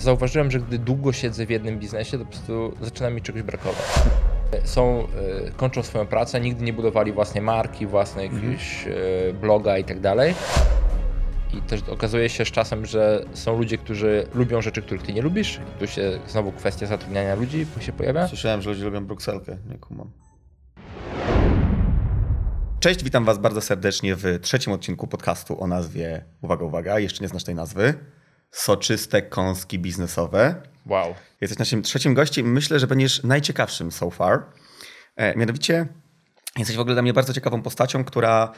zauważyłem, że gdy długo siedzę w jednym biznesie, to po prostu zaczyna mi czegoś brakować. Są, y, kończą swoją pracę, nigdy nie budowali własnej marki, własnej jakiegoś y, bloga i tak dalej. I też okazuje się z czasem, że są ludzie, którzy lubią rzeczy, których ty nie lubisz. I tu się znowu kwestia zatrudniania ludzi się pojawia. Słyszałem, że ludzie lubią brukselkę, nie kumam. Cześć, witam was bardzo serdecznie w trzecim odcinku podcastu o nazwie, uwaga, uwaga, jeszcze nie znasz tej nazwy, Soczyste Kąski Biznesowe. Wow. Jesteś naszym trzecim gościem myślę, że będziesz najciekawszym so far. E, mianowicie jesteś w ogóle dla mnie bardzo ciekawą postacią, która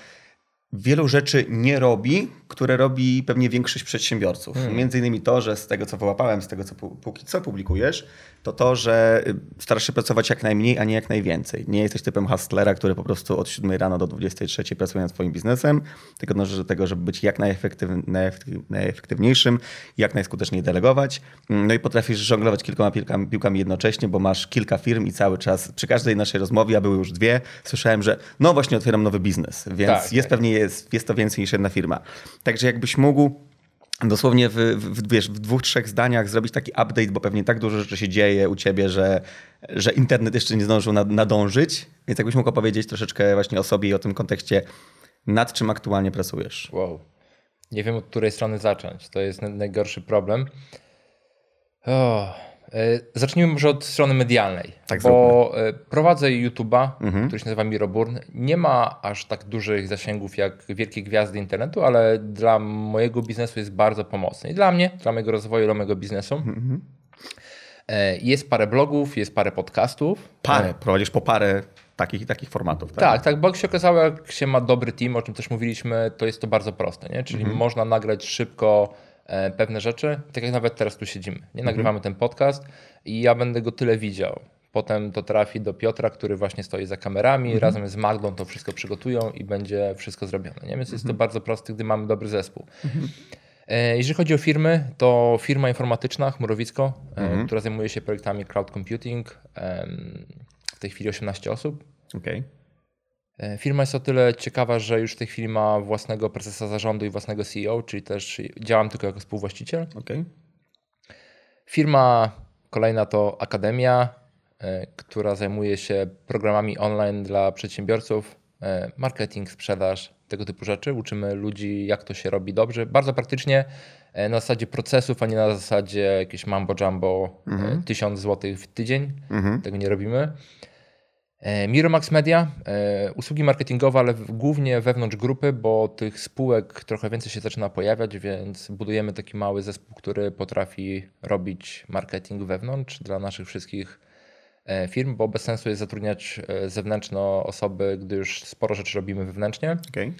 wielu rzeczy nie robi, które robi pewnie większość przedsiębiorców. Hmm. Między innymi to, że z tego co wyłapałem, z tego co póki co publikujesz, to to, że y, starasz się pracować jak najmniej, a nie jak najwięcej. Nie jesteś typem hustlera, który po prostu od 7 rano do 23 pracuje nad swoim biznesem, tylko dążysz do tego, żeby być jak najefektywniejszym, jak najskuteczniej delegować. No i potrafisz żonglować kilkoma piłkami, piłkami jednocześnie, bo masz kilka firm i cały czas przy każdej naszej rozmowie, a były już dwie, słyszałem, że no właśnie otwieram nowy biznes, więc tak, jest tak. pewnie jest, jest to więcej niż jedna firma. Także jakbyś mógł dosłownie w, w, wiesz, w dwóch, trzech zdaniach zrobić taki update, bo pewnie tak dużo rzeczy się dzieje u ciebie, że, że internet jeszcze nie zdążył nadążyć. Więc jakbyś mógł opowiedzieć troszeczkę właśnie o sobie i o tym kontekście, nad czym aktualnie pracujesz. Wow. Nie wiem od której strony zacząć. To jest najgorszy problem. Oh. E, zacznijmy może od strony medialnej, tak bo zróbmy. E, prowadzę YouTube'a, mhm. który się nazywa Miroburn. Nie ma aż tak dużych zasięgów jak wielkie gwiazdy internetu, ale dla mojego biznesu jest bardzo pomocny. I dla mnie, dla mojego rozwoju, dla mojego biznesu. Mhm. E, jest parę blogów, jest parę podcastów. Parę, prowadzisz po parę takich i takich formatów. Tak? tak, tak, bo jak się okazało, jak się ma dobry team, o czym też mówiliśmy, to jest to bardzo proste, nie? czyli mhm. można nagrać szybko pewne rzeczy, tak jak nawet teraz tu siedzimy. Nie mhm. nagrywamy ten podcast i ja będę go tyle widział. Potem to trafi do Piotra, który właśnie stoi za kamerami, mhm. razem z Magdą to wszystko przygotują i będzie wszystko zrobione. Nie? Więc jest to mhm. bardzo proste, gdy mamy dobry zespół. E, jeżeli chodzi o firmy, to firma informatyczna Chmurowicko, e, która zajmuje się projektami cloud computing, w tej chwili 18 osób. Okay. E, firma jest o tyle ciekawa, że już w tej chwili ma własnego prezesa zarządu i własnego CEO, czyli też działam tylko jako współwłaściciel. Okay. Firma kolejna to Akademia, e, która zajmuje się programami online dla przedsiębiorców, e, marketing, sprzedaż, tego typu rzeczy. Uczymy ludzi, jak to się robi dobrze. Bardzo praktycznie na zasadzie procesów, a nie na zasadzie jakieś mambo jumbo, mhm. 1000 zł w tydzień. Mhm. Tego nie robimy. E, Miromax Media, e, usługi marketingowe, ale głównie wewnątrz grupy, bo tych spółek trochę więcej się zaczyna pojawiać, więc budujemy taki mały zespół, który potrafi robić marketing wewnątrz dla naszych wszystkich e, firm, bo bez sensu jest zatrudniać zewnętrzno osoby, gdy już sporo rzeczy robimy wewnętrznie. Okay.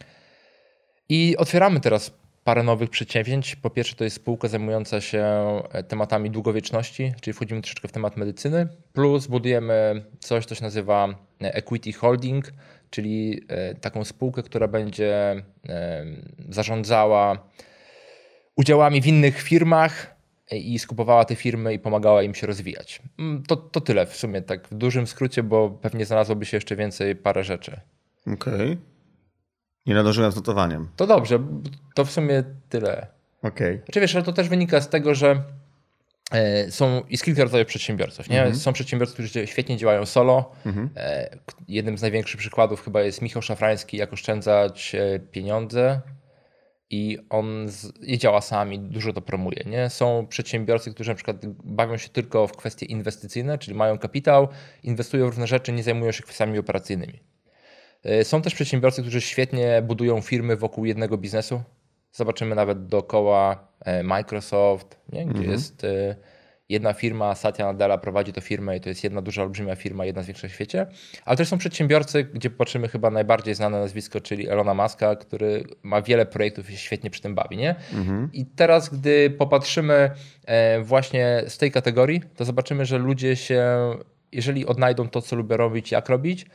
I otwieramy teraz parę nowych przedsięwzięć. Po pierwsze, to jest spółka zajmująca się e, tematami długowieczności, czyli wchodzimy troszeczkę w temat medycyny, plus budujemy coś, co się nazywa e, Equity Holding, czyli e, taką spółkę, która będzie zarządzała udziałami w innych firmach i skupowała te firmy i pomagała im się rozwijać. Mm, to, to tyle w sumie, tak w dużym skrócie, bo pewnie znalazłoby się jeszcze więcej parę rzeczy. Okej. Okay. Nie nadążyłem z notowaniem. To dobrze, to w sumie tyle. Okej. Okay. Znaczy wiesz, ale to też wynika z tego, że e, są, jest kilka rodzajów przedsiębiorców. Nie? Mhm. Są przedsiębiorcy, którzy świetnie działają solo. Mhm. E, jednym z największych przykładów chyba jest Michał Szafrański, jak oszczędzać e, pieniądze. I on z, i działa sami, dużo to promuje. Nie? Są przedsiębiorcy, którzy na przykład bawią się tylko w kwestie inwestycyjne, czyli mają kapitał, inwestują w różne rzeczy, nie zajmują się kwestiami operacyjnymi. E, są też przedsiębiorcy, którzy świetnie budują firmy wokół jednego biznesu. Zobaczymy nawet dookoła e, Microsoft, nie? gdzie mhm. jest e, jedna firma, Satya Nadella prowadzi tę firmę i to jest jedna duża, olbrzymia firma, jedna z większych w świecie. Ale też są przedsiębiorcy, gdzie patrzymy chyba najbardziej znane nazwisko, czyli Elona Muska, który ma wiele projektów i się świetnie przy tym bawi. Nie? Mhm. I teraz, gdy popatrzymy właśnie z tej kategorii, to zobaczymy, że ludzie się, jeżeli odnajdą to, co lubią robić, jak robić,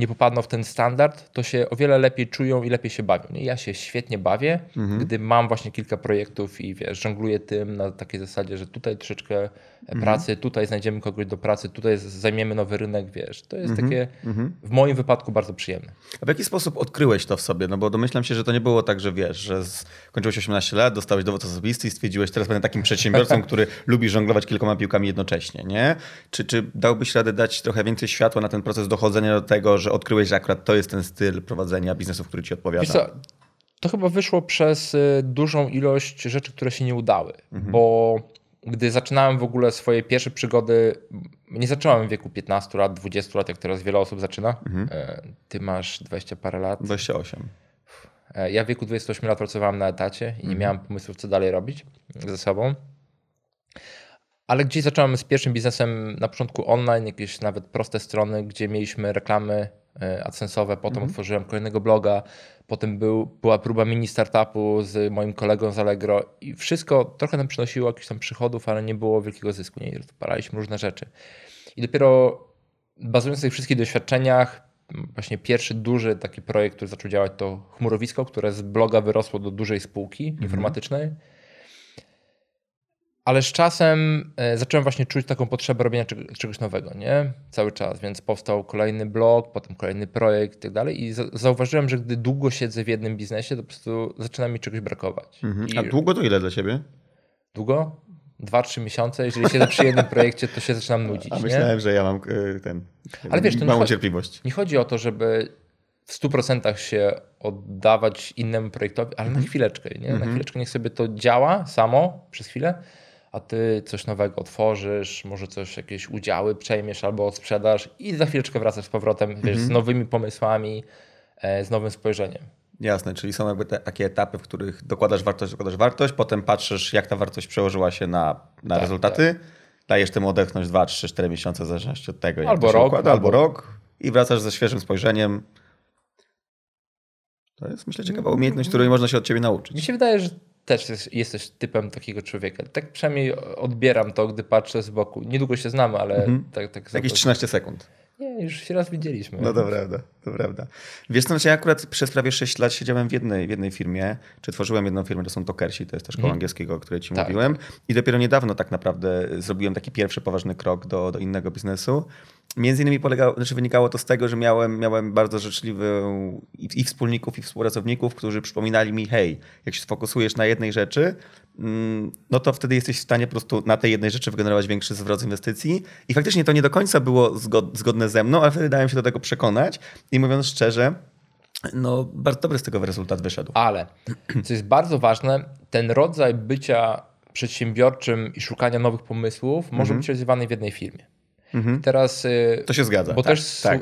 nie popadną w ten standard, to się o wiele lepiej czują i lepiej się bawią. Nie? Ja się świetnie bawię, mhm. gdy mam właśnie kilka projektów i wiesz, żongluję tym na takiej zasadzie, że tutaj troszeczkę mhm. pracy, tutaj znajdziemy kogoś do pracy, tutaj zajmiemy nowy rynek, wiesz. To jest mhm. takie mhm. w moim wypadku bardzo przyjemne. A w jaki sposób odkryłeś to w sobie? No bo domyślam się, że to nie było tak, że wiesz, że skończyłeś 18 lat, dostałeś dowód osobisty i stwierdziłeś, teraz będę takim przedsiębiorcą, który lubi żonglować kilkoma piłkami jednocześnie, nie? Czy, czy dałbyś radę dać trochę więcej światła na ten proces dochodzenia do tego, że odkryłeś, że akurat to jest ten styl prowadzenia biznesu, który ci odpowiada? to chyba wyszło przez y, dużą ilość rzeczy, które się nie udały, mhm. bo gdy zaczynałem w ogóle swoje pierwsze przygody, nie zacząłem w wieku 15 lat, 20 lat, jak teraz wiele osób zaczyna. Mhm. E, ty masz 20 parę lat. 28. E, ja w wieku 28 lat pracowałem na etacie i nie mhm. miałem pomysłów, co dalej robić ze sobą. Ale gdzieś zacząłem z pierwszym biznesem na początku online, jakieś nawet proste strony, gdzie mieliśmy reklamy AdSense'owe, potem mhm. otworzyłem kolejnego bloga, potem był, była próba mini startupu z moim kolegą z Allegro i wszystko trochę nam przynosiło jakichś tam przychodów, ale nie było wielkiego zysku, nie? Odpalaliśmy różne rzeczy. I dopiero bazując na tych wszystkich doświadczeniach, właśnie pierwszy duży taki projekt, który zaczął działać to chmurowisko, które z bloga wyrosło do dużej spółki mhm. informatycznej ale z czasem e, zacząłem właśnie czuć taką potrzebę robienia czegoś nowego, nie? Cały czas, więc powstał kolejny blog, potem kolejny projekt i tak dalej i zauważyłem, że gdy długo siedzę w jednym biznesie, to po prostu zaczyna mi czegoś brakować. Mhm. A długo to ile dla ciebie? Długo? Dwa, trzy miesiące. Jeżeli siedzę przy jednym projekcie, to się zaczynam nudzić. A myślałem, nie? że ja mam e, ten. Ale wiesz, to małą nie cierpliwość. Nie chodzi o to, żeby w 100% się oddawać innemu projektowi, ale mhm. na chwileczkę. Nie? Mhm. Na chwileczkę niech sobie to działa samo przez chwilę a ty coś nowego otworzysz, może coś, jakieś udziały przejmiesz albo odsprzedasz i za chwileczkę wracasz z powrotem wiesz, z mhm. nowymi pomysłami, e, z nowym spojrzeniem. Jasne, czyli są jakby te, takie etapy, w których dokładasz wartość, dokładasz wartość, potem patrzysz, jak ta wartość przełożyła się na, na tak, rezultaty, tak. dajesz temu odetchnąć 2, 3, 4 miesiące w zależności od tego, albo rok, układa, albo rok i wracasz ze świeżym spojrzeniem. To jest myślę ciekawa umiejętność, której można się od ciebie nauczyć. Mi się wydaje, że też jesteś typem takiego człowieka. Tak przynajmniej odbieram to, gdy patrzę z boku. Niedługo się znamy, ale mhm. tak, tak. Jakieś 13 sekund. Nie, już się raz widzieliśmy. No to prawda, to prawda. Wiesz co, ja akurat przez prawie 6 lat siedziałem w jednej, w jednej firmie, czy tworzyłem jedną firmę, to są Tokersi, to jest też szkoła hmm. angielskiego, o której ci tak. mówiłem. I dopiero niedawno tak naprawdę zrobiłem taki pierwszy poważny krok do, do innego biznesu. Między innymi polegało, znaczy wynikało to z tego, że miałem, miałem bardzo życzliwych i, i wspólników, i współpracowników, którzy przypominali mi, hej, jak się sfokusujesz na jednej rzeczy, mm, no to wtedy jesteś w stanie po prostu na tej jednej rzeczy wygenerować większy zwrot z inwestycji. I faktycznie to nie do końca było zgodne ze mną, ale wtedy dałem się do tego przekonać. I mówiąc szczerze, no bardzo dobry z tego rezultat wyszedł. Ale, co jest bardzo ważne, ten rodzaj bycia przedsiębiorczym i szukania nowych pomysłów może mhm. być realizowany w jednej firmie. Mhm. Teraz. Y, to się zgadza. Bo tak, też tak.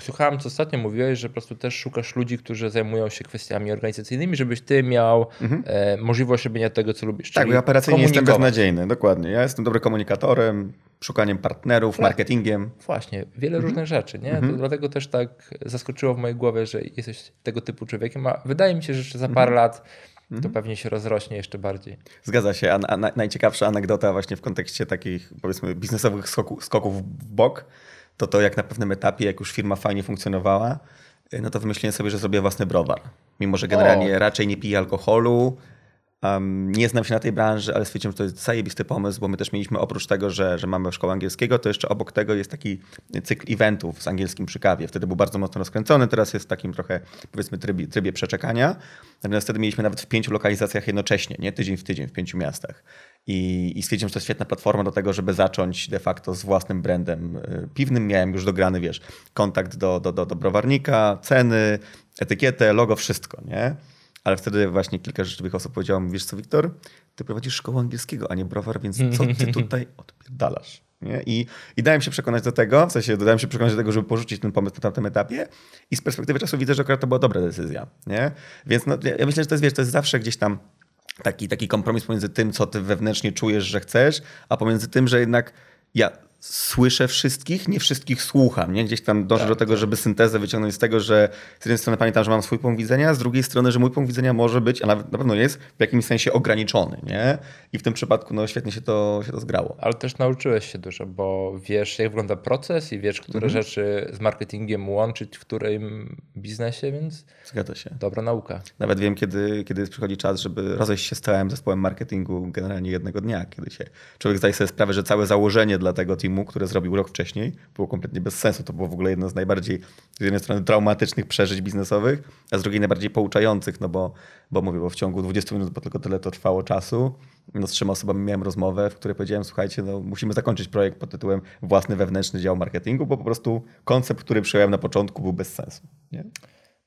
słuchałem, co ostatnio mówiłeś, że po prostu też szukasz ludzi, którzy zajmują się kwestiami organizacyjnymi, żebyś ty miał mhm. e, możliwość robienia tego, co lubisz. Tak, bo ja operacyjnie jestem beznadziejny, dokładnie. Ja jestem dobrym komunikatorem, szukaniem partnerów, tak. marketingiem. Właśnie, wiele mhm. różnych rzeczy. Nie? Mhm. dlatego też tak zaskoczyło w mojej głowie, że jesteś tego typu człowiekiem, a wydaje mi się, że jeszcze za parę mhm. lat to mhm. pewnie się rozrośnie jeszcze bardziej. Zgadza się. A, najciekawsza anegdota właśnie w kontekście takich powiedzmy biznesowych skoku, skoków w bok, to to jak na pewnym etapie, jak już firma fajnie funkcjonowała, no to wymyśliłem sobie, że zrobię własny browar. Mimo, że generalnie o. raczej nie piję alkoholu, Um, nie znam się na tej branży, ale stwierdziłem, że to jest zajebisty pomysł, bo my też mieliśmy oprócz tego, że, że mamy szkołę angielskiego, to jeszcze obok tego jest taki cykl eventów z angielskim przy kawie. Wtedy był bardzo mocno rozkręcony, teraz jest w takim trochę powiedzmy trybie, trybie przeczekania. Natomiast wtedy mieliśmy nawet w pięciu lokalizacjach jednocześnie, nie tydzień w tydzień w pięciu miastach. I, i stwierdziłem, że to jest świetna platforma do tego, żeby zacząć de facto z własnym brandem y, piwnym. Miałem już dograny, wiesz, kontakt do, do, do, do browarnika, ceny, etykietę, logo, wszystko, nie? Ale wtedy właśnie kilka życzliwych osób powiedziało mi, wiesz co Wiktor, ty prowadzisz szkołę angielskiego, a nie browar, więc co ty tutaj odpierdalasz? Nie? I, I dałem się przekonać do tego, w sensie dałem się przekonać do tego, żeby porzucić ten pomysł na tamtym etapie i z perspektywy czasu widzę, że akurat to była dobra decyzja. Nie? Więc no, ja myślę, że to jest, wiesz, to jest zawsze gdzieś tam taki, taki kompromis pomiędzy tym, co ty wewnętrznie czujesz, że chcesz, a pomiędzy tym, że jednak ja słyszę wszystkich, nie wszystkich słucham. Nie? Gdzieś tam dążę tak, do tego, tak. żeby syntezę wyciągnąć z tego, że z jednej strony pamiętam, że mam swój punkt widzenia, z drugiej strony, że mój punkt widzenia może być, a nawet na pewno jest w jakimś sensie ograniczony. Nie? I w tym przypadku no, świetnie się to, się to zgrało. Ale też nauczyłeś się dużo, bo wiesz, jak wygląda proces i wiesz, które mhm. rzeczy z marketingiem łączyć w którym biznesie, więc Zgadza się. dobra nauka. Nawet wiem, kiedy, kiedy przychodzi czas, żeby rozejść się z całym zespołem marketingu generalnie jednego dnia, kiedy się człowiek zdaje sobie sprawę, że całe założenie dla tego teamu, które zrobił rok wcześniej, było kompletnie bez sensu. To było w ogóle jedno z najbardziej, z jednej strony traumatycznych przeżyć biznesowych, a z drugiej najbardziej pouczających, no bo, bo mówię, bo w ciągu 20 minut, bo tylko tyle to trwało czasu, no z trzema osobami miałem rozmowę, w której powiedziałem, słuchajcie, no musimy zakończyć projekt pod tytułem własny wewnętrzny dział marketingu, bo po prostu koncept, który przyjąłem na początku był bez sensu. Nie?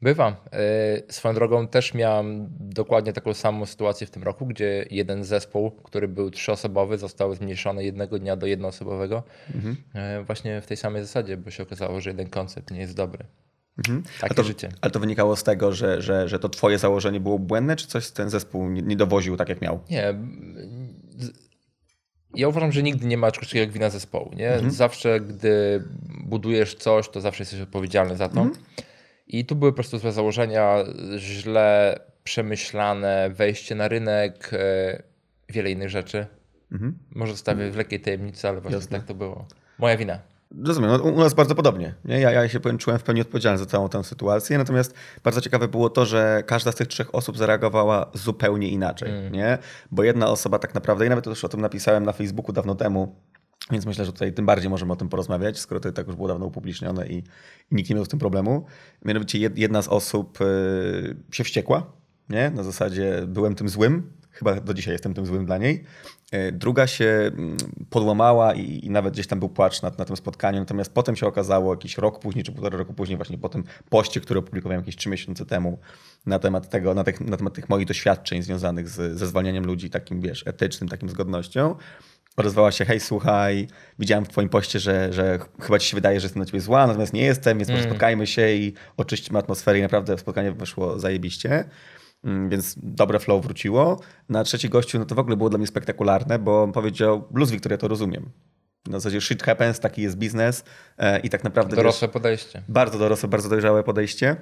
Bywam. E, swoją drogą też miałem dokładnie taką samą sytuację w tym roku, gdzie jeden zespół, który był trzyosobowy, został zmniejszony jednego dnia do jednoosobowego. Mhm. E, właśnie w tej samej zasadzie, bo się okazało, że jeden koncept nie jest dobry. Mhm. Takie to, życie. Ale to wynikało z tego, że, że, że to twoje założenie było błędne, czy coś ten zespół nie, nie dowoził tak, jak miał? Nie. Ja uważam, że nigdy nie ma czegoś takiego jak wina zespołu. Nie? Mhm. Zawsze, gdy budujesz coś, to zawsze jesteś odpowiedzialny za to. Mhm. I tu były po prostu złe założenia, źle przemyślane wejście na rynek, e, wiele innych rzeczy. Mhm. Może zostawię w lekkiej tajemnicy, ale właśnie Jasne. tak to było. Moja wina. Rozumiem, no, u nas bardzo podobnie. Nie? Ja, ja się czułem w pełni odpowiedzialny za całą tę sytuację, natomiast bardzo ciekawe było to, że każda z tych trzech osób zareagowała zupełnie inaczej. Mm. Nie? Bo jedna osoba tak naprawdę, i nawet też o tym napisałem na Facebooku dawno temu, więc myślę, że tutaj tym bardziej możemy o tym porozmawiać, skoro to tak już było dawno upublicznione i, i nikt nie miał z tym problemu. Mianowicie jedna z osób y, się wściekła, nie? na zasadzie byłem tym złym, chyba do dzisiaj jestem tym złym dla niej. Y, druga się mm, podłamała i, i, nawet gdzieś tam był płacz na, na tym spotkaniu, natomiast potem się okazało, jakiś rok później, czy półtora roku później, właśnie po tym poście, który opublikowałem jakieś trzy miesiące temu na temat tego, na, tych, na temat tych moich doświadczeń związanych z, ze zwalnianiem ludzi takim, wiesz, etycznym, takim zgodnością, odezwała się, hej, słuchaj, widziałem w twoim poście, że, że chyba ci się wydaje, że jestem na ciebie zła, natomiast nie jestem, więc mm. spotkajmy się i oczyśćmy atmosferę i naprawdę spotkanie wyszło zajebiście. Mm, więc dobre flow wróciło. Na trzeci gościu, no to w ogóle było dla mnie spektakularne, bo on powiedział, Blues Victoria to rozumiem. Na zasadzie shit happens, taki jest biznes e, i tak naprawdę... Dorosłe wiesz, podejście. Bardzo dorosłe, bardzo dojrzałe podejście.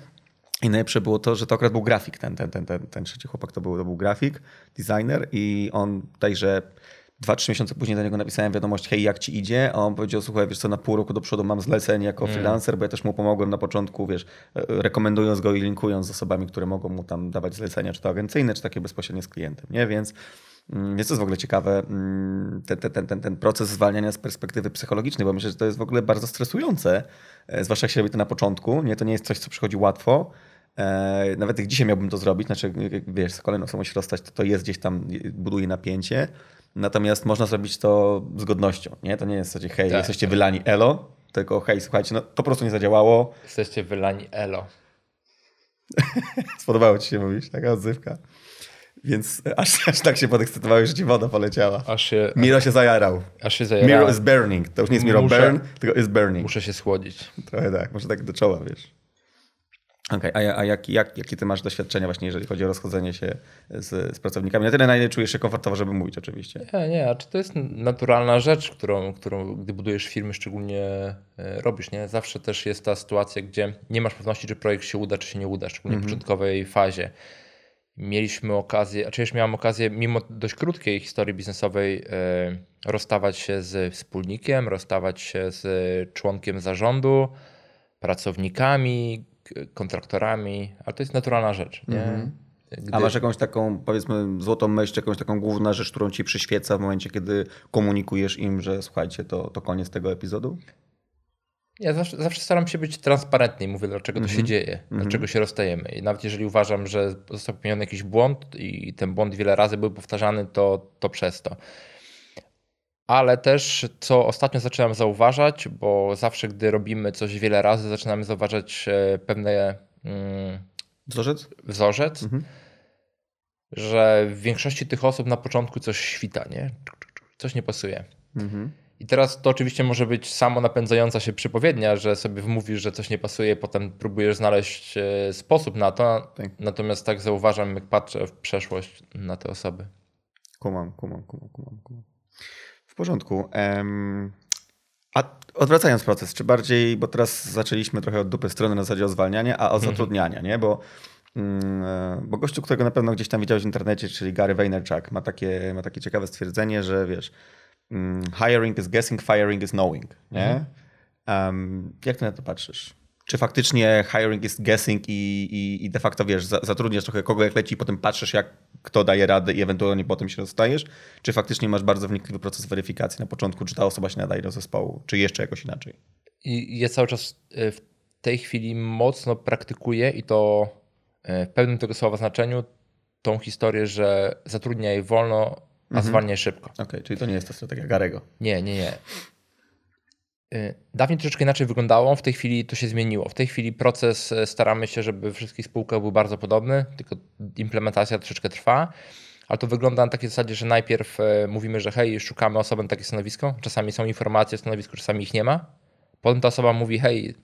I najlepsze było to, że to akurat był grafik, ten, ten, ten, ten, ten trzeci chłopak to był, to był grafik, designer i on że Dwa, trzy miesiące później do niego napisałem wiadomość, hej, jak ci idzie? A on powiedział, słuchaj, wiesz co, na pół roku do przodu mam zlecenie jako mm. freelancer, bo ja też mu pomogłem na początku, wiesz, rekomendując go i linkując z osobami, które mogą mu tam dawać zlecenia, czy to agencyjne, czy takie bezpośrednie z klientem, nie? Więc mm, jest to jest w ogóle ciekawe, mm, ten, ten, ten, ten proces zwalniania z perspektywy psychologicznej, bo myślę, że to jest w ogóle bardzo stresujące, e, zwłaszcza jak się robi to na początku, nie? To nie jest coś, co przychodzi łatwo, e, nawet jak dzisiaj miałbym to zrobić, znaczy, wiesz, z kolejną osobą się rozstać, to to jest gdzieś tam, buduje napięcie, Natomiast można zrobić to z godnością. Nie? To nie jest coś, hej, tak, jesteście wylani elo, tylko hej, słuchajcie, no to po prostu nie zadziałało. Jesteście wylani elo. Spodobało ci się mówić, taka odzywka. Więc aż, aż tak się podekscytowałeś, że ci woda poleciała. Aż się, Miro się zajarał. Aż się zajarał. Miro is burning. To już nie jest Miro muszę, burn, tylko is burning. Muszę się schłodzić. Trochę tak, może tak do czoła, wiesz. Okej, okay, a, a jak, jak, jakie ty masz doświadczenia właśnie, jeżeli chodzi o rozchodzenie się z, z pracownikami? Na tyle, na ile czujesz się komfortowo, żeby mówić oczywiście. Nie, nie, a czy to jest naturalna rzecz, którą, którą gdy budujesz firmy szczególnie e, robisz, nie? Zawsze też jest ta sytuacja, gdzie nie masz pewności, czy projekt się uda, czy się nie uda, szczególnie w mhm. początkowej fazie. Mieliśmy okazję, a już miałem okazję, mimo dość krótkiej historii biznesowej, e, rozstawać się z wspólnikiem, rozstawać się z członkiem zarządu, pracownikami, kontraktorami, ale to jest naturalna rzecz. Nie? -hmm. Gdy... A masz jakąś taką, powiedzmy, złotą myśl, jakąś taką główną rzecz, którą ci przyświeca w momencie, kiedy komunikujesz im, że słuchajcie, to, to koniec tego epizodu? Ja zawsze, zawsze staram się być transparentny i mówię, dlaczego mm -hmm. to się mhm. dzieje, mm -hmm. dlaczego się rozstajemy. I nawet jeżeli uważam, że został popełniony jakiś błąd i ten błąd wiele razy był powtarzany, to, to przez to ale też co ostatnio zaczynam zauważać, bo zawsze gdy robimy coś wiele razy, zaczynamy zauważać e, pewne mm, wzorzec, wzorzec mhm. że w większości tych osób na początku coś świta, nie? Coś nie pasuje. Mhm. I teraz to oczywiście może być samo napędzająca się przypowiednia, że sobie wmówisz, że coś nie pasuje, potem próbujesz znaleźć e, sposób na to. Tak. Natomiast tak zauważam, jak patrzę w przeszłość na te osoby. Kumam, kumam, kumam, kumam, kumam. W porządku. Um, A odwracając proces, czy bardziej, bo teraz zaczęliśmy trochę od dupy strony na zasadzie o zwalnianie, a o mhm. zatrudniania, nie? Bo, mm, e, bo gościu, którego na pewno gdzieś tam widziałeś w internecie, czyli Gary Vaynerchuk, ma takie, ma takie ciekawe stwierdzenie, że wiesz, mm, hiring is guessing, firing is knowing, nie? Mhm. Um, jak ty na to patrzysz? Czy faktycznie hiring jest guessing i, i, i de facto wiesz, zatrudniasz trochę kogo jak leci i potem patrzysz jak kto daje radę i ewentualnie potem się rozstajesz? Czy faktycznie masz bardzo wnikliwy proces weryfikacji na początku, czy ta osoba się nadaje do zespołu, czy jeszcze jakoś inaczej? I ja cały czas e, w tej chwili mocno praktykuję i to e, w pełnym tego słowa znaczeniu tą historię, że zatrudniaj wolno, a mhm. zwalniaj szybko. Okej, okay, czyli to nie jest to strategia Garego. Nie, nie, nie. Y, dawniej troszeczkę inaczej wyglądało, w tej chwili to się zmieniło. W tej chwili proces y, staramy się, żeby wszystkich spółkach był bardzo podobny, tylko implementacja troszeczkę trwa. Ale to wygląda na takiej zasadzie, że najpierw y, mówimy, że hej, szukamy osoby na takie stanowisko. Czasami są informacje o stanowisku, czasami ich nie ma. Potem ta osoba mówi, hej,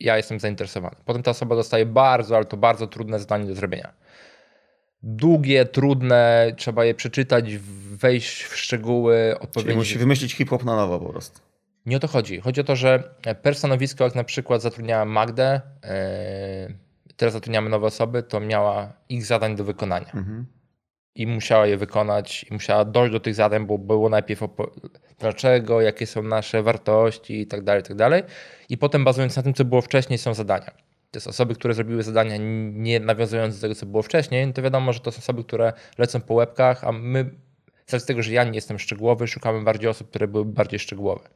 ja jestem zainteresowany. Potem ta osoba dostaje bardzo, ale to bardzo trudne zadanie do zrobienia. Długie, trudne, trzeba je przeczytać, wejść w szczegóły, odpowiedzieć. Czyli musi wymyślić hip-hop na nowo po prostu. Nie o to chodzi. Chodzi o to, że per stanowisko, jak na przykład zatrudniała Magdę, yy, teraz zatrudniamy nowe osoby, to miała ich zadań do wykonania. Mhm. I musiała je wykonać, i musiała dojść do tych zadań, bo było najpierw dlaczego, jakie są nasze wartości i tak dalej, i tak dalej. I potem bazując na tym, co było wcześniej, są zadania. To są osoby, które zrobiły zadania nie nawiązując do tego, co było wcześniej, to wiadomo, że to są osoby, które lecą po łebkach, a my, z tego, że ja nie jestem szczegółowy, szukamy bardziej osób, które były bardziej szczegółowe.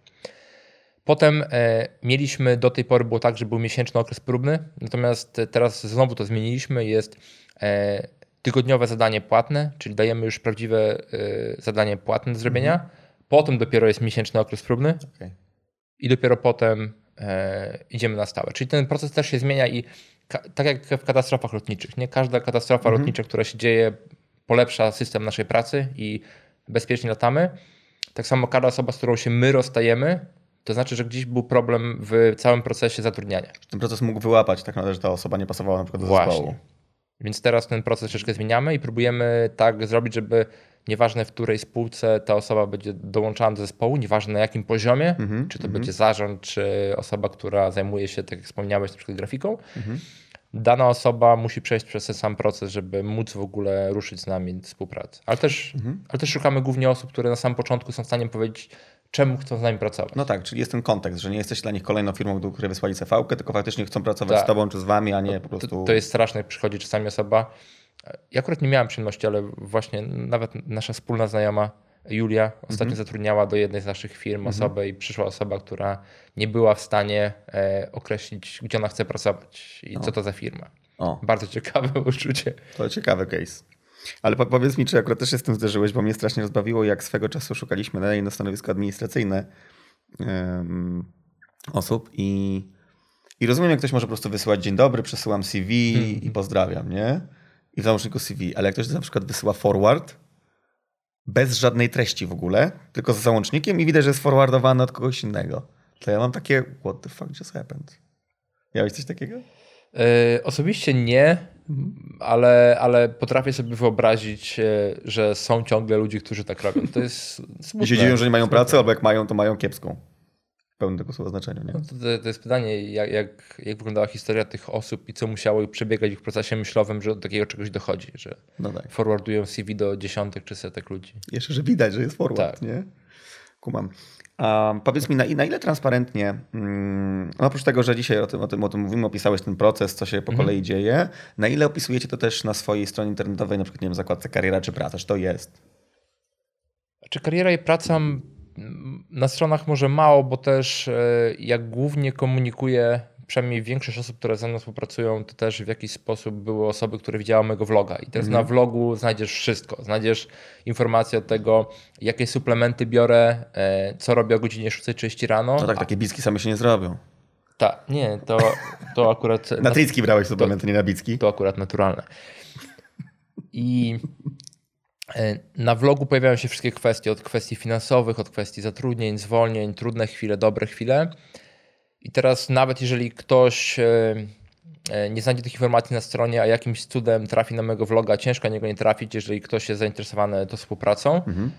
Potem e, mieliśmy, do tej pory było tak, że był miesięczny okres próbny, natomiast teraz znowu to zmieniliśmy, jest e, tygodniowe zadanie płatne, czyli dajemy już prawdziwe e, zadanie płatne do zrobienia. Mhm. Potem dopiero jest miesięczny okres próbny okay. i dopiero potem idziemy na stałe. Czyli ten proces też się zmienia i tak jak w katastrofach lotniczych, nie każda katastrofa mhm. lotnicza, która się dzieje, polepsza system naszej pracy i bezpiecznie latamy. Tak samo każda osoba, z którą się my rozstajemy, to znaczy, że gdzieś był problem w całym procesie zatrudniania. Ten proces mógł wyłapać tak naprawdę, że ta osoba nie pasowała na przykład do Właśnie. zespołu. Więc teraz ten proces troszeczkę zmieniamy i próbujemy tak zrobić, żeby nieważne w której spółce ta osoba będzie dołączana do zespołu, nieważne na jakim poziomie, mm -hmm, czy to mm -hmm. będzie zarząd, czy osoba, która zajmuje się, tak jak wspomniałeś, na przykład grafiką, mm -hmm. dana osoba musi przejść przez ten sam proces, żeby móc w ogóle ruszyć z nami współpracę. Ale też, mhm. ale też szukamy głównie osób, które na samym początku są w stanie powiedzieć, czemu chcą z nami pracować. No tak, czyli jest ten kontekst, że nie jesteś dla nich kolejną firmą, do której wysłali cv tylko faktycznie chcą pracować tak. z tobą czy z wami, a nie po prostu... To, to jest straszne, jak przychodzi czasami osoba, ja akurat nie miałem przyjemności, ale właśnie nawet nasza wspólna znajoma Julia ostatnio mhm. zatrudniała do jednej z naszych firm mhm. osobę i przyszła osoba, która nie była w stanie e, określić, gdzie ona chce pracować i o. co to za firma. O. Bardzo ciekawe uczucie. To ciekawy case. Ale po, powiedz mi, czy akurat też się z tym zderzyłeś, bo mnie strasznie rozbawiło, jak swego czasu szukaliśmy na na stanowisko administracyjne um, osób i, i rozumiem, jak ktoś może po prostu wysyłać dzień dobry, przesyłam CV hmm. i pozdrawiam, nie? I w załączniku CV. Ale jak ktoś na przykład wysyła forward bez żadnej treści w ogóle, tylko z załącznikiem i widać, że jest forwardowany od kogoś innego, to ja mam takie what the fuck just happened? Miałeś coś takiego? Yy, osobiście nie ale, ale potrafię sobie wyobrazić, e, że są ciągle ludzie, którzy tak robią. To jest smutne. I się dziwią, że nie mają pracy, albo jak mają, to mają kiepską. W pełnym tego słowa znaczeniu. Nie? No to, to, jest pytanie, jak, jak, jak wyglądała historia tych osób i co musiało przebiegać w ich procesie myślowym, że do takiego czegoś dochodzi, że no tak. forwardują CV do dziesiątek czy setek ludzi. Jeszcze, że widać, że jest forward, tak. nie? Kumam. Powiedz mi, na, na ile transparentnie, mm, no oprócz tego, że dzisiaj o tym, o, tym, o tym mówimy, opisałeś ten proces, co się po mhm. kolei dzieje, na ile opisujecie to też na swojej stronie internetowej, na przykład, nie wiem, zakładce kariera czy praca, czy to jest? Czy kariera i praca na stronach może mało, bo też e, jak głównie komunikuję przynajmniej większość osób, które ze mną współpracują, to też w jakiś sposób były osoby, które widziały mojego vloga. I teraz na mhm. vlogu znajdziesz wszystko. Znajdziesz informacje od tego, jakie suplementy biorę, e, co robię o godzinie 6.30 rano. No tak, takie bicki same się nie zrobią. Tak, nie, to, to akurat... na tricki brałeś suplementy, to, nie na bicki? To akurat naturalne. I e, na vlogu pojawiają się wszystkie kwestie, od kwestii finansowych, od kwestii zatrudnień, zwolnień, trudne chwile, dobre chwile. I teraz nawet jeżeli ktoś e, e, nie znajdzie tych informacji na stronie, a jakimś cudem trafi na mojego vloga, ciężko niego nie trafić, jeżeli ktoś jest zainteresowany tą współpracą, mhm.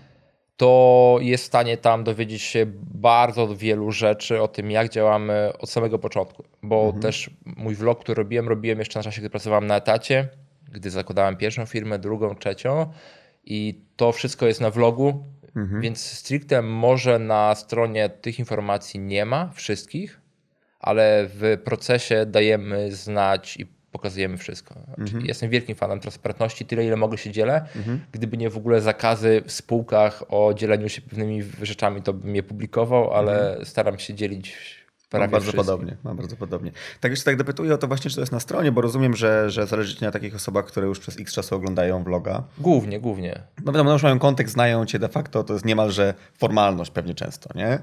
to jest w stanie tam dowiedzieć się bardzo wielu rzeczy o tym, jak działamy od samego początku. Bo mhm. też mój vlog, który robiłem, robiłem jeszcze na czasie, gdy pracowałem na etacie, gdy zakładałem pierwszą firmę, drugą, trzecią i to wszystko jest na vlogu, mhm. więc stricte może na stronie tych informacji nie ma wszystkich, ale w procesie dajemy znać i pokazujemy wszystko. Znaczy, Jestem wielkim fanem transparentności, tyle ile mogę się dzielę. Mhm. Gdyby nie w ogóle zakazy w spółkach o dzieleniu się pewnymi rzeczami, to bym je publikował, ale mhm. staram się dzielić Mam bardzo podobnie, mam bardzo podobnie. Tak jeszcze tak dopytuję o to właśnie, czy to jest na stronie, bo rozumiem, że, że zależy ci na takich osobach, które już przez x czasu oglądają vloga. Głównie, głównie. No wiadomo, już mają kontekst, znają cię de facto, to jest niemalże formalność pewnie często, nie?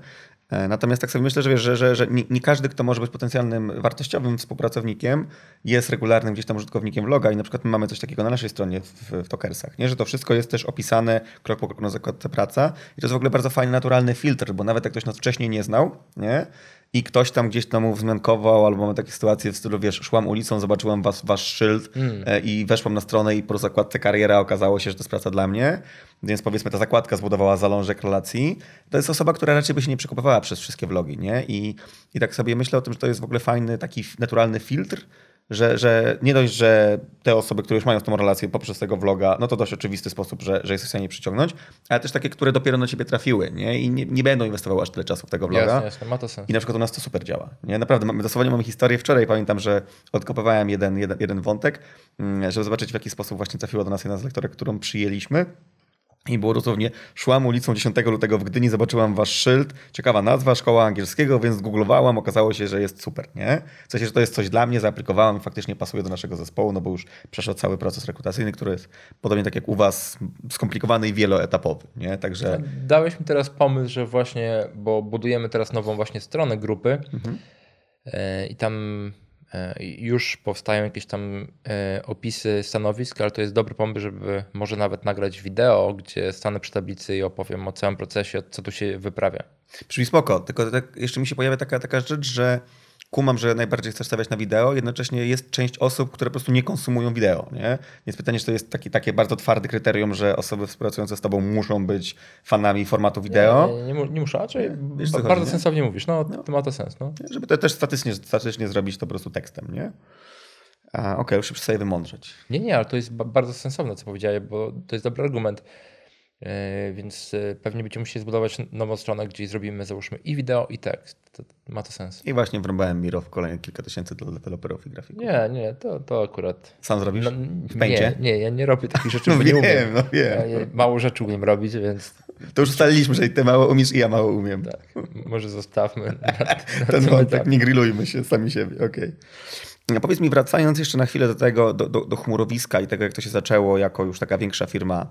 E, natomiast tak sobie myślę, że, wiesz, że, że, że nie, każdy, kto może być potencjalnym wartościowym współpracownikiem, jest regularnym gdzieś tam użytkownikiem vloga i na przykład my mamy coś takiego na naszej stronie w, w Tokersach, nie? że to wszystko jest też opisane krok po kroku na zakładce praca i to jest w ogóle bardzo fajny, naturalny filtr, bo nawet jak ktoś nas wcześniej nie znał, nie? I ktoś tam gdzieś tam mu wzmiankował, albo mamy takie sytuacje w stylu, wiesz, szłam ulicą, zobaczyłam was, wasz szyld mm. I weszłam na stronę i po zakładce kariera okazało się, że to jest praca dla mnie, więc powiedzmy ta zakładka zbudowała zalążek relacji. To jest osoba, która raczej by się nie przekopywała przez wszystkie vlogi, nie? I, I tak sobie myślę o tym, że to jest w ogóle fajny, taki naturalny filtr, że, że nie dość, że te osoby, które już mają tą relację poprzez tego vloga, no to dość oczywisty sposób, że, że jesteś w stanie przyciągnąć, ale też takie, które dopiero na ciebie trafiły nie? i nie, nie będą inwestowały aż tyle czasu w tego vloga. Jasne, jasne, ma to sens. I na przykład u nas to super działa. Nie? Naprawdę, mamy, dosłownie mamy historię. Wczoraj pamiętam, że odkopywałem jeden, jeden, jeden wątek, mm, żeby zobaczyć w jaki sposób właśnie trafiła do nas jedna z lektorek, którą przyjęliśmy. I było dosłownie, szłam ulicą 10 lutego w Gdyni, zobaczyłam wasz szyld, ciekawa nazwa, szkoła angielskiego, więc googlowałam, okazało się, że jest super, nie? W sensie, że to jest coś dla mnie, zaaplikowałam i faktycznie pasuje do naszego zespołu, no bo już przeszedł cały proces rekrutacyjny, który jest podobnie tak jak u was, skomplikowany i wieloetapowy, nie? Także... Dałeś mi teraz pomysł, że właśnie, bo budujemy teraz nową właśnie stronę grupy mhm. E, i tam już powstają jakieś tam e, opisy stanowisk, ale to jest dobry pomysł, żeby może nawet nagrać wideo, gdzie stanę przy tablicy i opowiem o całym procesie, co tu się wyprawia. Brzmi spoko, tylko tak jeszcze mi się pojawia taka, taka rzecz, że kumam, że najbardziej chcesz stawiać na wideo, jednocześnie jest część osób, które po prostu nie konsumują wideo. Nie? Więc pytanie, czy to jest taki, takie bardzo twarde kryterium, że osoby współpracujące z tobą muszą być fanami formatu wideo? Nie, nie, nie, nie muszą, raczej Wiesz, bardzo chodzi, sensownie mówisz, no, no, to ma to sens. No. Żeby to też statystycznie, statystycznie zrobić to po prostu tekstem, nie? Okej, okay, już się przestaję wymądrzeć. Nie, nie, ale to jest bardzo sensowne, co powiedziałeś, bo to jest dobry argument. E, więc e, pewnie będziemy musieli zbudować nową stronę, gdzie zrobimy, załóżmy, i wideo, i tekst. To ma to sens. I właśnie wrąbałem Miro w kolejne kilka tysięcy dla deweloperów i grafików. Nie, nie, to, to akurat. Sam zrobisz? No, w pęcie? Nie, nie, ja nie robię takich rzeczy, no wiem, nie umiem. No wiem. Ja mało rzeczy umiem robić, więc. To już ustaliliśmy, że ty mało umiesz i ja mało umiem. Tak, może zostawmy. Na, na Ten wątek, nie grillujmy się sami siebie, okej. Okay. No powiedz mi, wracając jeszcze na chwilę do tego, do, do, do, chmurowiska i tego, jak to się zaczęło jako już taka większa firma,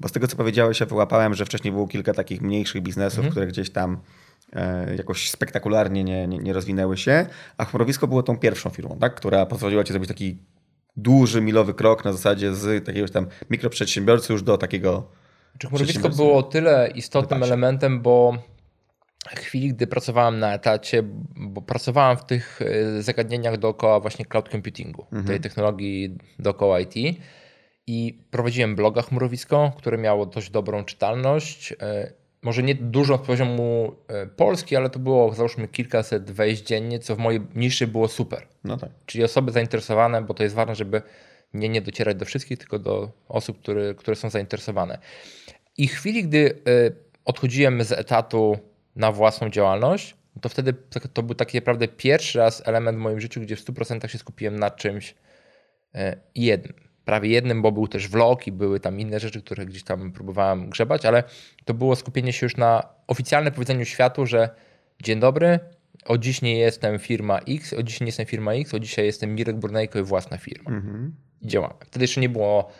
bo z tego, co powiedziałeś, ja wyłapałem, że wcześniej było kilka takich mniejszych biznesów, mhm. które gdzieś tam jakoś spektakularnie nie, nie, nie, rozwinęły się, a chmurowisko było tą pierwszą firmą, tak, która pozwoliła ci zrobić taki duży, milowy krok na zasadzie z takiego tam mikroprzedsiębiorcy już do takiego... Czy chmurowisko było tyle istotnym elementem, bo chwili, gdy pracowałem na etacie, bo pracowałem w tych e, zagadnieniach dookoła właśnie cloud computingu, mhm. tej technologii dookoła IT i prowadziłem bloga Chmurowisko, które miało dość dobrą czytalność. E, może nie dużo z poziomu e, Polski, ale to było załóżmy kilkaset wejść dziennie, co w mojej niszy było super. No tak. Czyli osoby zainteresowane, bo to jest ważne, żeby nie, nie docierać do wszystkich, tylko do osób, które, które są zainteresowane. I w chwili, gdy odchodziłem z etatu na własną działalność, to wtedy to był taki naprawdę pierwszy raz element w moim życiu, gdzie w 100% się skupiłem na czymś e, jednym. Prawie jednym, bo był też vlog i były tam inne rzeczy, które gdzieś tam próbowałem grzebać, ale to było skupienie się już na oficjalnym powiedzeniu światu, że dzień dobry, od dziś nie jestem firma X, od dziś nie jestem firma X, od dzisiaj jestem Mirek Burnejko i własna firma. Mhm. I działamy. Wtedy jeszcze nie było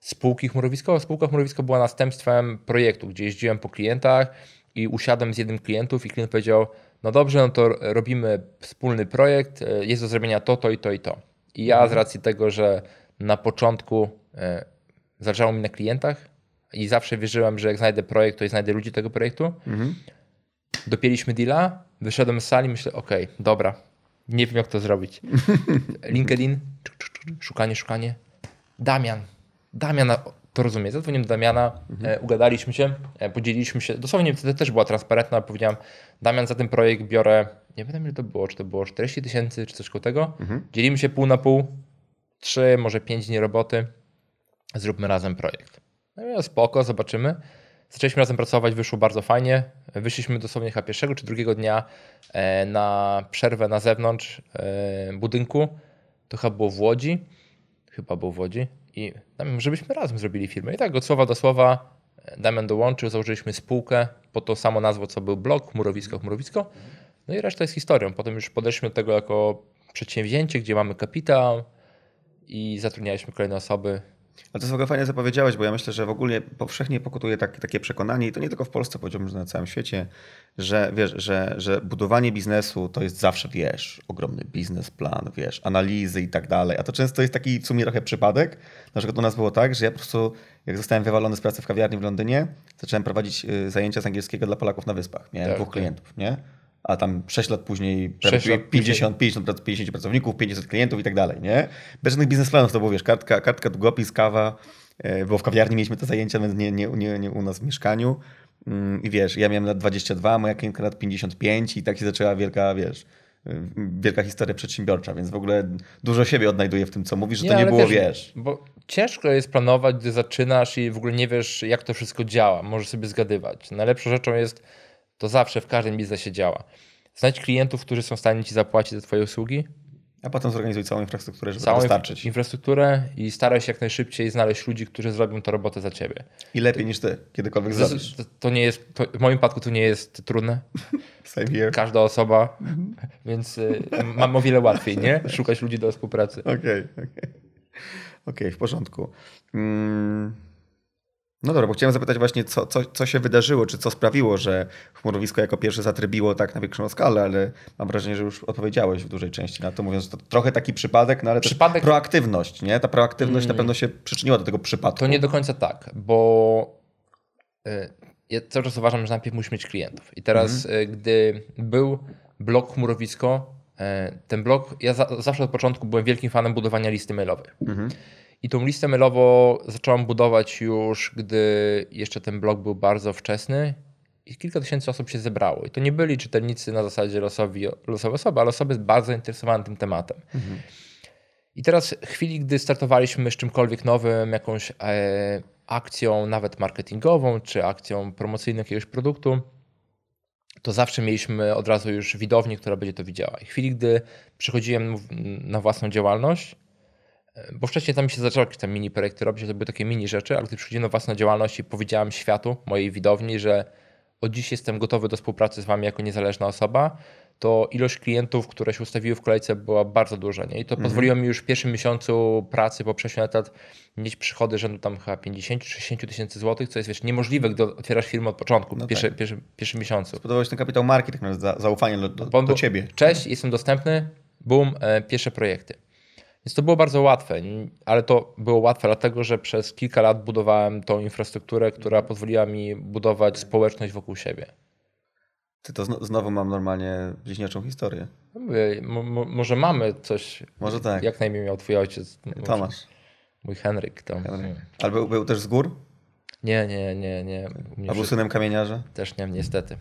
spółki chmurowiskowej. Spółka chmurowisko była następstwem projektu, gdzie jeździłem po klientach, i usiadłem z jednym klientów i klient powiedział, no dobrze, no to robimy wspólny projekt, e, jest do zrobienia to, to i to i to. I ja z mhm. racji tego, że na początku e, zależało mi na klientach i zawsze wierzyłem, że jak znajdę projekt, to i znajdę ludzi tego projektu, mhm. dopięliśmy deala, wyszedłem z sali, myślę, ok, dobra, nie wiem jak to zrobić. LinkedIn, szukanie, szukanie. Damian, Damian to rozumie. Zadzwoniłem do Damiana, mhm. e, ugadaliśmy się, e, podzieliliśmy się. Dosłownie wtedy też była transparentna. Powiedziałem, Damian, za ten projekt biorę, nie wiem ile to było, czy to było 40 tysięcy, czy coś koło tego. Mhm. Dzielimy się pół na pół, trzy, może pięć dni roboty. Zróbmy razem projekt. No spoko, zobaczymy. Zaczęliśmy razem pracować, wyszło bardzo fajnie. Wyszliśmy dosłownie chyba pierwszego czy drugiego dnia e, na przerwę na zewnątrz e, budynku. To chyba było w Łodzi. Chyba było w Łodzi. I żebyśmy razem zrobili firmę. I tak od słowa do słowa e, Damian dołączył, założyliśmy spółkę po to samo nazwo, co był blog, Murowisko, Murowisko. No i reszta jest historią. Potem już podeszliśmy do tego jako przedsięwzięcie, gdzie mamy kapitał i zatrudnialiśmy kolejne osoby. Ale to ogóle fajnie, co powiedziałeś, bo ja myślę, że w ogóle powszechnie pokutuje tak, takie przekonanie, i to nie tylko w Polsce, powiedziałbym, że na całym świecie, że wiesz, że, że budowanie biznesu to jest zawsze, wiesz, ogromny biznesplan, wiesz, analizy i tak dalej. A to często jest taki w sumie trochę przypadek. Na przykład u nas było tak, że ja po prostu, jak zostałem wywalony z pracy w kawiarni w Londynie, zacząłem prowadzić y, zajęcia z angielskiego dla Polaków na wyspach. Miałem tak, dwóch tak. klientów, nie? A tam 6 lat później 6 lat 50, 50, 50 pracowników, 500 klientów i tak dalej, nie? Bez żadnych biznesplanów to było, wiesz, kartka, kartka długopis, kawa, e, bo w kawiarni mieliśmy te zajęcia, więc nie, nie, nie, nie u nas w mieszkaniu. Mm, I wiesz, ja miałem lat 22, moja klientka lat 55 i tak się zaczęła wielka, wiesz, e, wielka historia przedsiębiorcza, więc w ogóle dużo siebie odnajduję w tym, co mówisz, że nie, to nie było, wiesz, wiesz. Bo ciężko jest planować, gdy zaczynasz i w ogóle nie wiesz, jak to wszystko działa. Możesz sobie zgadywać. Najlepszą rzeczą jest to zawsze w każdym biznesie działa. Znajdź klientów, którzy są w stanie ci zapłacić za twoje usługi. A potem zorganizuj całą infrastrukturę, żeby całą dostarczyć. infrastrukturę i staraj się jak najszybciej znaleźć ludzi, którzy zrobią tę robotę za ciebie. I lepiej niż ty, kiedykolwiek zrobisz. To, to, nie jest, to w moim przypadku to nie jest trudne. Same here. Każda osoba, więc y, mam o wiele łatwiej, nie? Szukać ludzi do współpracy. Okej, okay, okej. Okay. okay, w porządku. Mm. No dobra, bo chciałem zapytać właśnie, co, co, co się wydarzyło, czy co sprawiło, że chmurowisko jako pierwsze zatrybiło tak na większą skalę, ale mam wrażenie, że już odpowiedziałeś w dużej części na to, mówiąc, że to trochę taki przypadek, no ale przypadek... też proaktywność, nie? Ta proaktywność na pewno się przyczyniła do tego przypadku. To nie do końca tak, bo y, ja cały czas uważam, że najpierw musisz mieć klientów. I teraz, hmm. gdy był blog chmurowisko, y, ten blog, ja za, zawsze od początku byłem wielkim fanem budowania listy mailowej. Hmm. I tą listę mailową zacząłem budować już, gdy jeszcze ten blog był bardzo wczesny i kilka tysięcy osób się zebrało. I to nie byli czytelnicy na zasadzie losowi, losowe osoby, ale osoby bardzo zainteresowane tym tematem. Mhm. I teraz w chwili, gdy startowaliśmy z czymkolwiek nowym, jakąś e, akcją nawet marketingową, czy akcją promocyjną jakiegoś produktu, to zawsze mieliśmy od razu już widownię, która będzie to widziała. I w chwili, gdy przychodziłem na własną działalność, bo wcześniej tam się zaczęły jakieś tam mini projekty robić, to były takie mini rzeczy, ale gdy przychodziłem do własnej działalności, powiedziałem światu, mojej widowni, że od dziś jestem gotowy do współpracy z wami jako niezależna osoba, to ilość klientów, które się ustawiły w kolejce była bardzo duża. Nie? I to mhm. pozwoliło mi już w pierwszym miesiącu pracy po przejściu na etat mieć przychody rzędu tam chyba 50-60 tysięcy złotych, co jest wiesz, niemożliwe, gdy otwierasz firmę od początku, no pierwszy, tak. pierwszy, pierwszym miesiącu. Spodobałeś ten kapitał marketing, tak zaufanie do, do, do ciebie. Cześć, jestem dostępny, boom, e, pierwsze projekty. Więc to było bardzo łatwe, ale to było łatwe dlatego, że przez kilka lat budowałem tą infrastrukturę, która pozwoliła mi budować społeczność wokół siebie. Ty to znowu mam normalnie bliźniaczą historię. Mówię, może mamy coś. Może tak. Jak najmniej miał twój ojciec? Tomasz. Mój Henryk. To... Henryk. Ale był, był też z gór? Nie, nie, nie. nie. A był synem kamieniarza? Też nie, niestety.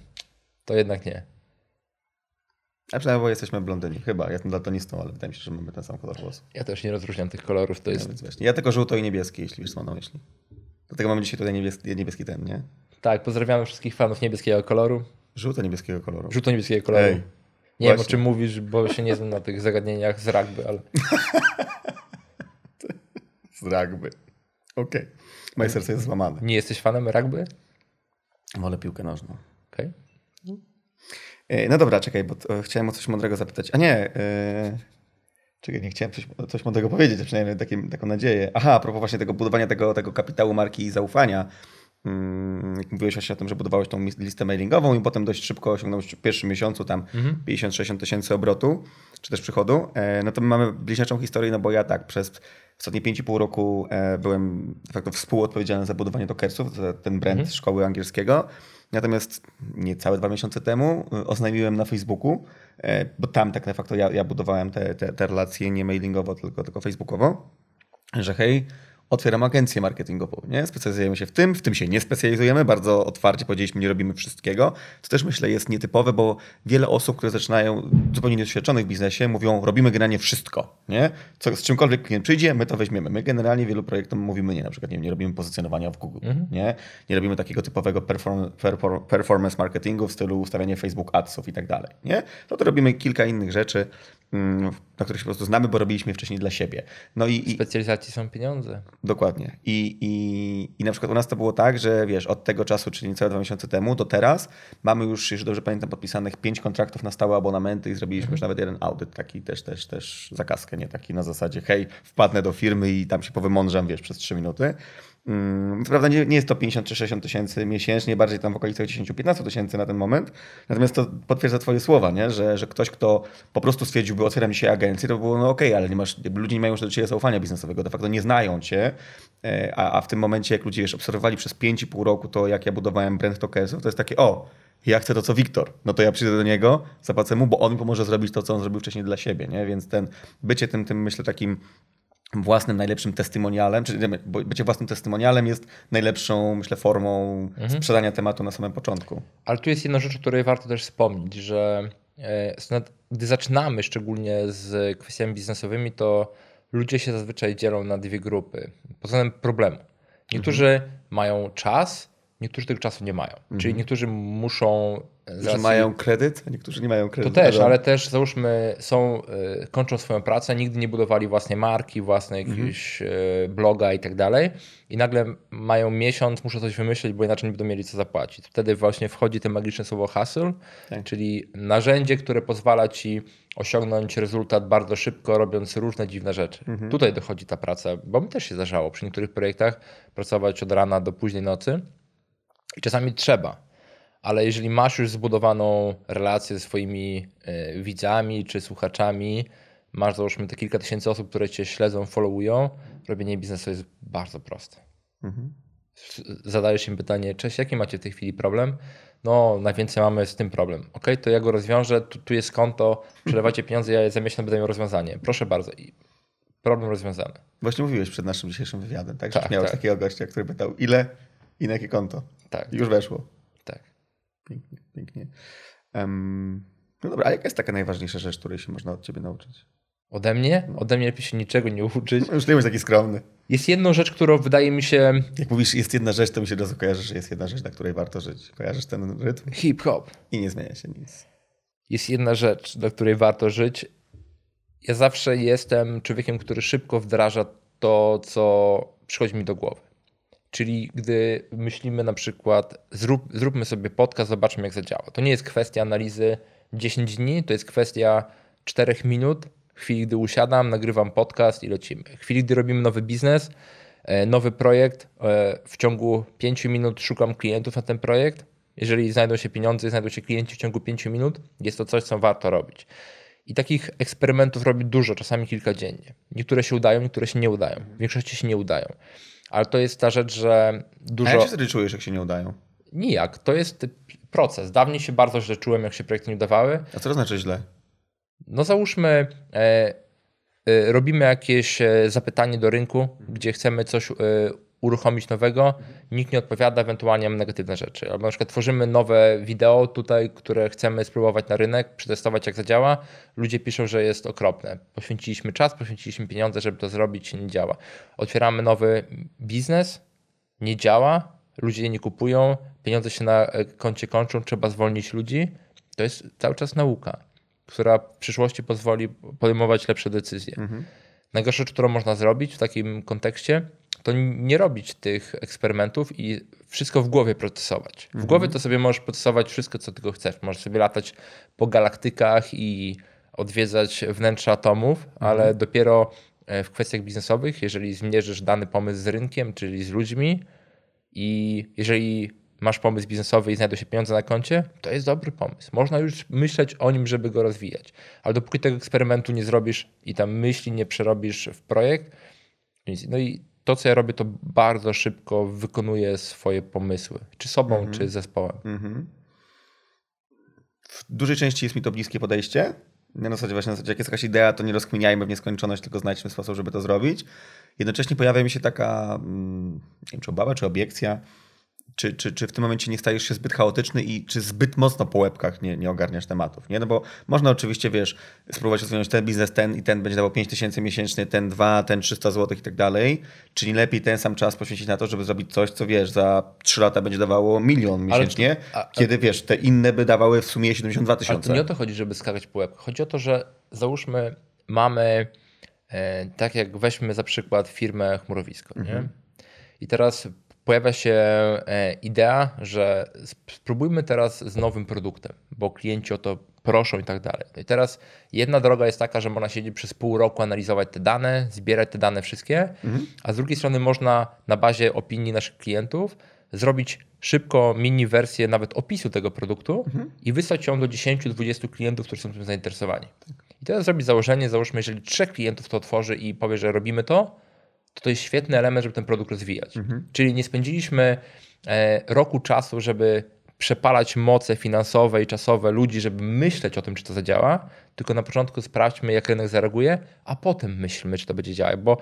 To jednak nie. A przynajmniej bo jesteśmy blondyni. Chyba. Ja jestem daltonistą, ale wydaje mi się, że mamy ten sam kolor włosów. Ja też nie rozróżniam tych kolorów. To jest... Ja, ja tylko żółto i niebieskie, jeśli wiesz co mam na myśli. Dlatego mamy dzisiaj tutaj niebieski, niebieski ten, nie? Tak, pozdrawiamy wszystkich fanów niebieskiego koloru. Żółto-niebieskiego koloru. Żółto-niebieskiego koloru. Ej, nie właśnie. wiem, o czym mówisz, bo się nie znam na tych zagadnieniach z rugby, ale... z rugby. Okej. Okay. Moje serce jest złamane. Nie jesteś fanem rugby? Wolę piłkę nożną. Okej. Okay. E, no dobra, czekaj, bo chciałem o coś mądrego zapytać. A nie, yy... czekaj, nie chciałem coś, coś mądrego powiedzieć, a przynajmniej takim, taką nadzieję. Aha, a propos właśnie tego budowania tego, tego kapitału marki i zaufania. Hmm, jak mówiłeś właśnie o tym, że budowałeś tą listę mailingową i potem dość szybko osiągnąłeś w pierwszym miesiącu tam mhm. 50-60 tysięcy obrotu, czy też przychodu, e, no to my mamy bliźniaczą historię, no bo ja tak przez ostatnie 5,5 roku byłem de facto współodpowiedzialny za budowanie Tokersów, za ten brand mhm. szkoły angielskiego. Natomiast niecałe dwa miesiące temu y, oznajmiłem na Facebooku, e, bo tam tak de facto ja, ja budowałem te, te, te relacje nie mailingowo, tylko, tylko facebookowo, że hej, otwieram agencję marketingową. Nie? Specjalizujemy się w tym, w tym się nie specjalizujemy, bardzo otwarcie powiedzieliśmy, nie robimy wszystkiego. To też myślę jest nietypowe, bo wiele osób, które zaczynają zupełnie niedoświadczonych w biznesie, mówią, robimy generalnie wszystko. Nie? Co, z czymkolwiek klient przyjdzie, my to weźmiemy. My generalnie wielu projektom mówimy nie, na przykład nie, nie robimy pozycjonowania w Google, mhm. nie? nie robimy takiego typowego perform, perform, performance marketingu w stylu ustawiania Facebook adsów i tak dalej. Nie? No to robimy kilka innych rzeczy, Mm, na których się po prostu znamy, bo robiliśmy wcześniej dla siebie. No i, i specjalizacji są pieniądze. Dokładnie. I, i, I na przykład u nas to było tak, że wiesz, od tego czasu, czyli niecałe dwa miesiące temu do teraz, mamy już, jeśli dobrze pamiętam, podpisanych pięć kontraktów na stałe abonamenty i zrobiliśmy mhm. już nawet jeden audyt, taki też, też, też zakaskę, nie taki na zasadzie, hej, wpadnę do firmy i tam się powymądrzam, wiesz, przez trzy minuty. Hmm, prawda nie, nie jest to 50 czy 60 tysięcy miesięcznie, bardziej tam w okolicach 10-15 tysięcy na ten moment. Natomiast to potwierdza twoje słowa, nie? Że, że ktoś, kto po prostu stwierdziłby, otwieram dzisiaj agencję, to było no okej, okay, ale nie masz, ludzie nie mają już do ciebie zaufania biznesowego, de facto nie znają cię, e, a, a w tym momencie, jak ludzie już obserwowali przez 5,5 roku to, jak ja budowałem brand tokersów, to jest takie, o, ja chcę to, co Wiktor. No to ja przyjdę do niego, zapłacę mu, bo on mi pomoże zrobić to, co on zrobił wcześniej dla siebie, nie? Więc ten bycie tym, tym myślę, takim własnym najlepszym testymonialem, czyli bycie własnym testymonialem jest najlepszą, myślę, formą mhm. sprzedania tematu na samym początku. Ale tu jest jedna rzecz, o której warto też wspomnieć, że e, gdy zaczynamy szczególnie z kwestiami biznesowymi, to ludzie się zazwyczaj dzielą na dwie grupy pod względem problemu. Niektórzy mhm. mają czas, niektórzy tego czasu nie mają. Mhm. Czyli niektórzy muszą Niektórzy mają kredyt, a niektórzy nie mają kredytu. To też, ale też załóżmy, są, y, kończą swoją pracę, nigdy nie budowali własnej marki, własnej mhm. jakiegoś mhm. bloga i tak dalej. I nagle mają miesiąc, muszą coś wymyślić, bo inaczej nie będą mieli co zapłacić. Wtedy właśnie wchodzi to magiczne słowo hustle, tak. czyli narzędzie, które pozwala ci osiągnąć rezultat bardzo szybko, robiąc różne dziwne rzeczy. Mhm. Tutaj dochodzi ta praca, bo mi też się zdarzało przy niektórych projektach pracować od rana do późnej nocy. I czasami trzeba ale jeżeli masz już zbudowaną relację ze swoimi y, widzami czy słuchaczami, masz załóżmy te kilka tysięcy osób, które cię śledzą, followują, robienie biznesu jest bardzo proste. Mhm. Zadajesz im pytanie, cześć, jaki macie w tej chwili problem? No, najwięcej mamy z tym problem. Ok, to ja go rozwiążę, tu, tu jest konto, przelewacie pieniądze, ja za miesiąc będę miał rozwiązanie. Proszę bardzo. I problem rozwiązany. Właśnie mówiłeś przed naszym dzisiejszym wywiadem, tak? tak że miałeś tak. takiego gościa, który pytał, ile i na jakie konto? Tak. I już weszło. Pięknie, pięknie. Um, no dobra, a jaka jest taka najważniejsza rzecz, której się można od ciebie nauczyć? Ode mnie? No. Ode mnie lepiej się niczego nie uczyć. No już nie bądź taki skromny. Jest jedna rzecz, którą wydaje mi się... Jak mówisz, jest jedna rzecz, to mi się od razu kojarzy, że jest jedna rzecz, na której warto żyć. Kojarzysz ten rytm? Hip-hop. I nie zmienia się nic. Jest jedna rzecz, na której warto żyć. Ja zawsze jestem człowiekiem, który szybko wdraża to, co przychodzi mi do głowy. Czyli gdy myślimy na przykład, zrób, zróbmy sobie podcast, zobaczmy jak zadziała. To nie jest kwestia analizy 10 dni, to jest kwestia 4 minut. Chwili, gdy usiadam, nagrywam podcast i lecimy. Chwili, gdy robimy nowy biznes, e, nowy projekt, e, w ciągu 5 minut szukam klientów na ten projekt. Jeżeli znajdą się pieniądze, znajdą się klienci w ciągu 5 minut, jest to coś, co warto robić. I takich eksperymentów robię dużo, czasami kilka dziennie. Niektóre się udają, niektóre się nie udają. W większości się nie udają ale to jest ta rzecz, że dużo... A jak się wtedy czujesz, jak się nie udają? Nijak. To jest proces. Dawniej się bardzo źle czułem, jak się projekty nie udawały. A co to znaczy źle? No załóżmy, e, e, robimy jakieś e, zapytanie do rynku, gdzie chcemy coś e, uruchomić nowego, nikt nie odpowiada, ewentualnie mamy negatywne rzeczy. Albo na przykład tworzymy nowe wideo tutaj, które chcemy spróbować na rynek, przetestować jak zadziała. Ludzie piszą, że jest okropne. Poświęciliśmy czas, poświęciliśmy pieniądze, żeby to zrobić, nie działa. Otwieramy nowy biznes, nie działa, ludzie nie kupują, pieniądze się na e, koncie kończą, trzeba zwolnić ludzi. To jest cały czas nauka, która w przyszłości pozwoli podejmować lepsze decyzje. Mhm. Najgorsza rzecz, którą można zrobić w takim kontekście, to nie robić tych eksperymentów i wszystko w głowie procesować. W mhm. głowie to sobie możesz procesować wszystko, co tylko chcesz. Możesz sobie latać po galaktykach i odwiedzać wnętrze atomów, mhm. ale dopiero e, w kwestiach biznesowych, jeżeli zmierzysz dany pomysł z rynkiem, czyli z ludźmi i jeżeli masz pomysł biznesowy i znajdą się pieniądze na koncie, to jest dobry pomysł. Można już myśleć o nim, żeby go rozwijać. Ale dopóki tego eksperymentu nie zrobisz i tam myśli nie przerobisz w projekt, no i to, co ja robię, to bardzo szybko wykonuję swoje pomysły, czy sobą, mm-hmm. czy zespołem. Mm-hmm. W dużej części jest mi to bliskie podejście. Na zasadzie właśnie, na zasadzie jak jest jakaś idea, to nie rozkminiajmy w nieskończoność, tylko znajdźmy sposób, żeby to zrobić. Jednocześnie pojawia mi się taka, mm, nie wiem, czy obawa, czy obiekcja, czy, czy, czy w tym momencie nie stajesz się zbyt chaotyczny i czy zbyt mocno po łebkach nie, nie ogarniasz tematów, nie? No bo można oczywiście, wiesz, spróbować rozwiązać ten biznes, ten i ten będzie dawał 5 tysięcy miesięcznie, ten 2, ten 300 zł i tak dalej, czy nie lepiej ten sam czas poświęcić na to, żeby zrobić coś, co wiesz, za 3 lata będzie dawało milion miesięcznie, a, a, kiedy wiesz, te inne by dawały w sumie 72 tysiące. Ale to nie o to chodzi, żeby skakać po łebkach. Chodzi o to, że załóżmy mamy, e, tak jak weźmy za przykład firmę Chmurowisko, mhm. nie? I teraz pojawia się e, idea, że spróbujmy teraz z nowym produktem, bo klienci o to proszą i tak dalej. No i teraz jedna droga jest taka, że można siedzieć przez pół roku, analizować te dane, zbierać te dane wszystkie, mhm. a z drugiej strony można na bazie opinii naszych klientów zrobić szybko mini wersję nawet opisu tego produktu mhm. i wysłać ją do 10-20 klientów, którzy są tym zainteresowani. Tak. I teraz zrobić założenie, załóżmy, jeżeli trzech klientów to otworzy i powie, że robimy to, to to jest świetny element, żeby ten produkt rozwijać. Mhm. Czyli nie spędziliśmy e, roku czasu, żeby przepalać moce finansowe i czasowe ludzi, żeby myśleć o tym, czy to zadziała, tylko na początku sprawdźmy, jak rynek zareaguje, a potem myślmy, czy to będzie działać, bo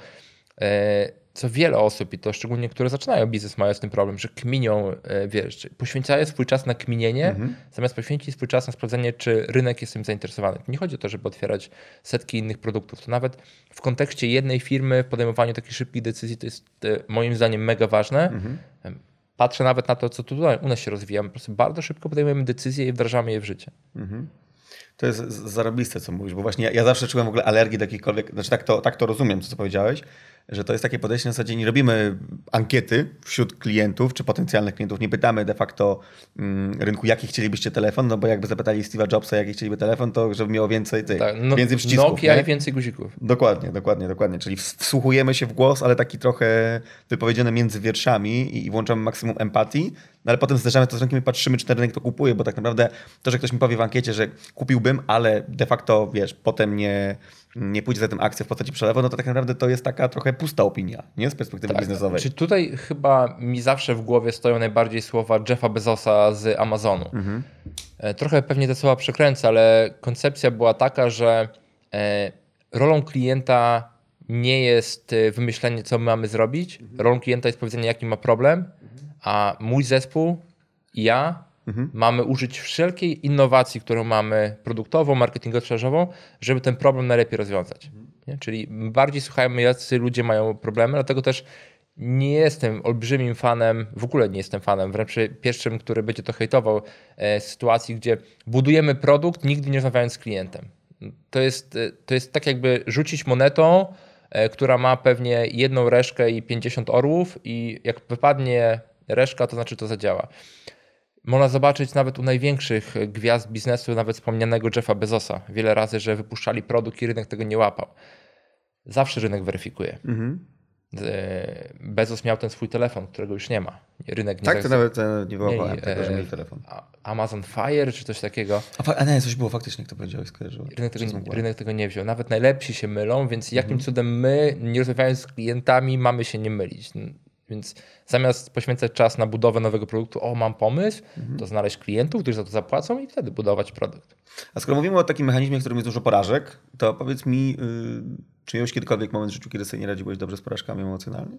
e, co wiele osób, i to szczególnie, które zaczynają biznes, mają z tym problem, że kminią, e, wiesz, poświęcają swój czas na kminienie, mhm. zamiast poświęcić swój czas na sprawdzenie, czy rynek jest tym zainteresowany. Nie chodzi o to, żeby otwierać setki innych produktów. To nawet w kontekście jednej firmy, w podejmowaniu takich szybkich decyzji, to jest e, moim zdaniem mega ważne. Mhm. Patrzę nawet na to, co tutaj u nas się rozwija. Po prostu bardzo szybko podejmujemy decyzje i wdrażamy je w życie. Mhm. To jest zarobiste, co mówisz, bo właśnie ja, ja zawsze czułem w ogóle alergię do jakichkolwiek, znaczy tak to, tak to rozumiem, co powiedziałeś, że to jest takie podejście na zasadzie, nie robimy ankiety wśród klientów czy potencjalnych klientów, nie pytamy de facto mm, rynku, jaki chcielibyście telefon, no bo jakby zapytali Steve'a Jobsa, jaki chcieliby telefon, to żeby miało więcej tych, tak, no, więcej przycisków. Nokia nie? i więcej guzików. Dokładnie, dokładnie, dokładnie. Czyli wsłuchujemy się w głos, ale taki trochę wypowiedziany między wierszami i, włączamy maksimum empatii, no ale potem zderzamy to z rynkiem i patrzymy, czy ten rynek to kupuje, bo tak naprawdę to, że ktoś mi powie w ankiecie, że kupiłbym, ale de facto, wiesz, potem nie nie pójdzie za tym akcja w postaci przelewu, no to tak naprawdę to jest taka trochę pusta opinia, nie? Z perspektywy tak. biznesowej. Czy tutaj chyba mi zawsze w głowie stoją najbardziej słowa Jeffa Bezosa z Amazonu. Mhm. E, trochę pewnie te słowa przekręcę, ale koncepcja była taka, że e, rolą klienta nie jest e, wymyślenie, co my mamy zrobić. Mhm. Rolą klienta jest powiedzenie, jaki ma problem, mhm. a mój zespół i ja Mhm. Mamy użyć wszelkiej innowacji, którą mamy produktową, marketingowo-sprzedażową, żeby ten problem najlepiej rozwiązać. Mhm. Czyli bardziej słuchajmy, jacy ludzie mają problemy, dlatego też nie jestem olbrzymim fanem, w ogóle nie jestem fanem, wręcz pierwszym, który będzie to hejtował, e, sytuacji, gdzie budujemy produkt, nigdy nie rozmawiając z klientem. To jest, e, to jest tak jakby rzucić monetą, e, która ma pewnie jedną reszkę i 50 orłów i jak wypadnie reszka, to znaczy to zadziała. Można zobaczyć nawet u największych gwiazd biznesu, nawet wspomnianego Jeffa Bezosa, wiele razy, że wypuszczali produkt i rynek tego nie łapał. Zawsze rynek weryfikuje. Mhm. E, Bezos miał ten swój telefon, którego już nie ma. Rynek nie Tak, to nawet e, nie wyłapałem tego, że miał telefon. Amazon Fire czy coś takiego. A, a nie, coś było faktycznie, kto powiedział skojarzyło. Rynek tego, rynek tego nie wziął. Nawet najlepsi się mylą, więc jakim mhm. cudem my, nie rozmawiając z klientami, mamy się nie mylić? Więc zamiast poświęcać czas na budowę nowego produktu, o mam pomysł, mhm. to znaleźć klientów, którzy za to zapłacą i wtedy budować produkt. A skoro mówimy o takim mechanizmie, w którym jest dużo porażek, to powiedz mi, yy, czy miałeś kiedykolwiek moment w życiu, kiedy sobie nie radziłeś dobrze z porażkami emocjonalnie?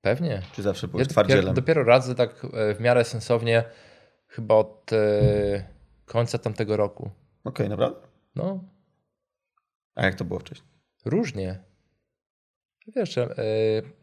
Pewnie. Czy zawsze byłeś ja twardzielem? Dopiero, dopiero radzę tak e, w miarę sensownie chyba od e, końca tamtego roku. Okej, okay, naprawdę? No. A jak to było wcześniej? Różnie. Wiesz, e,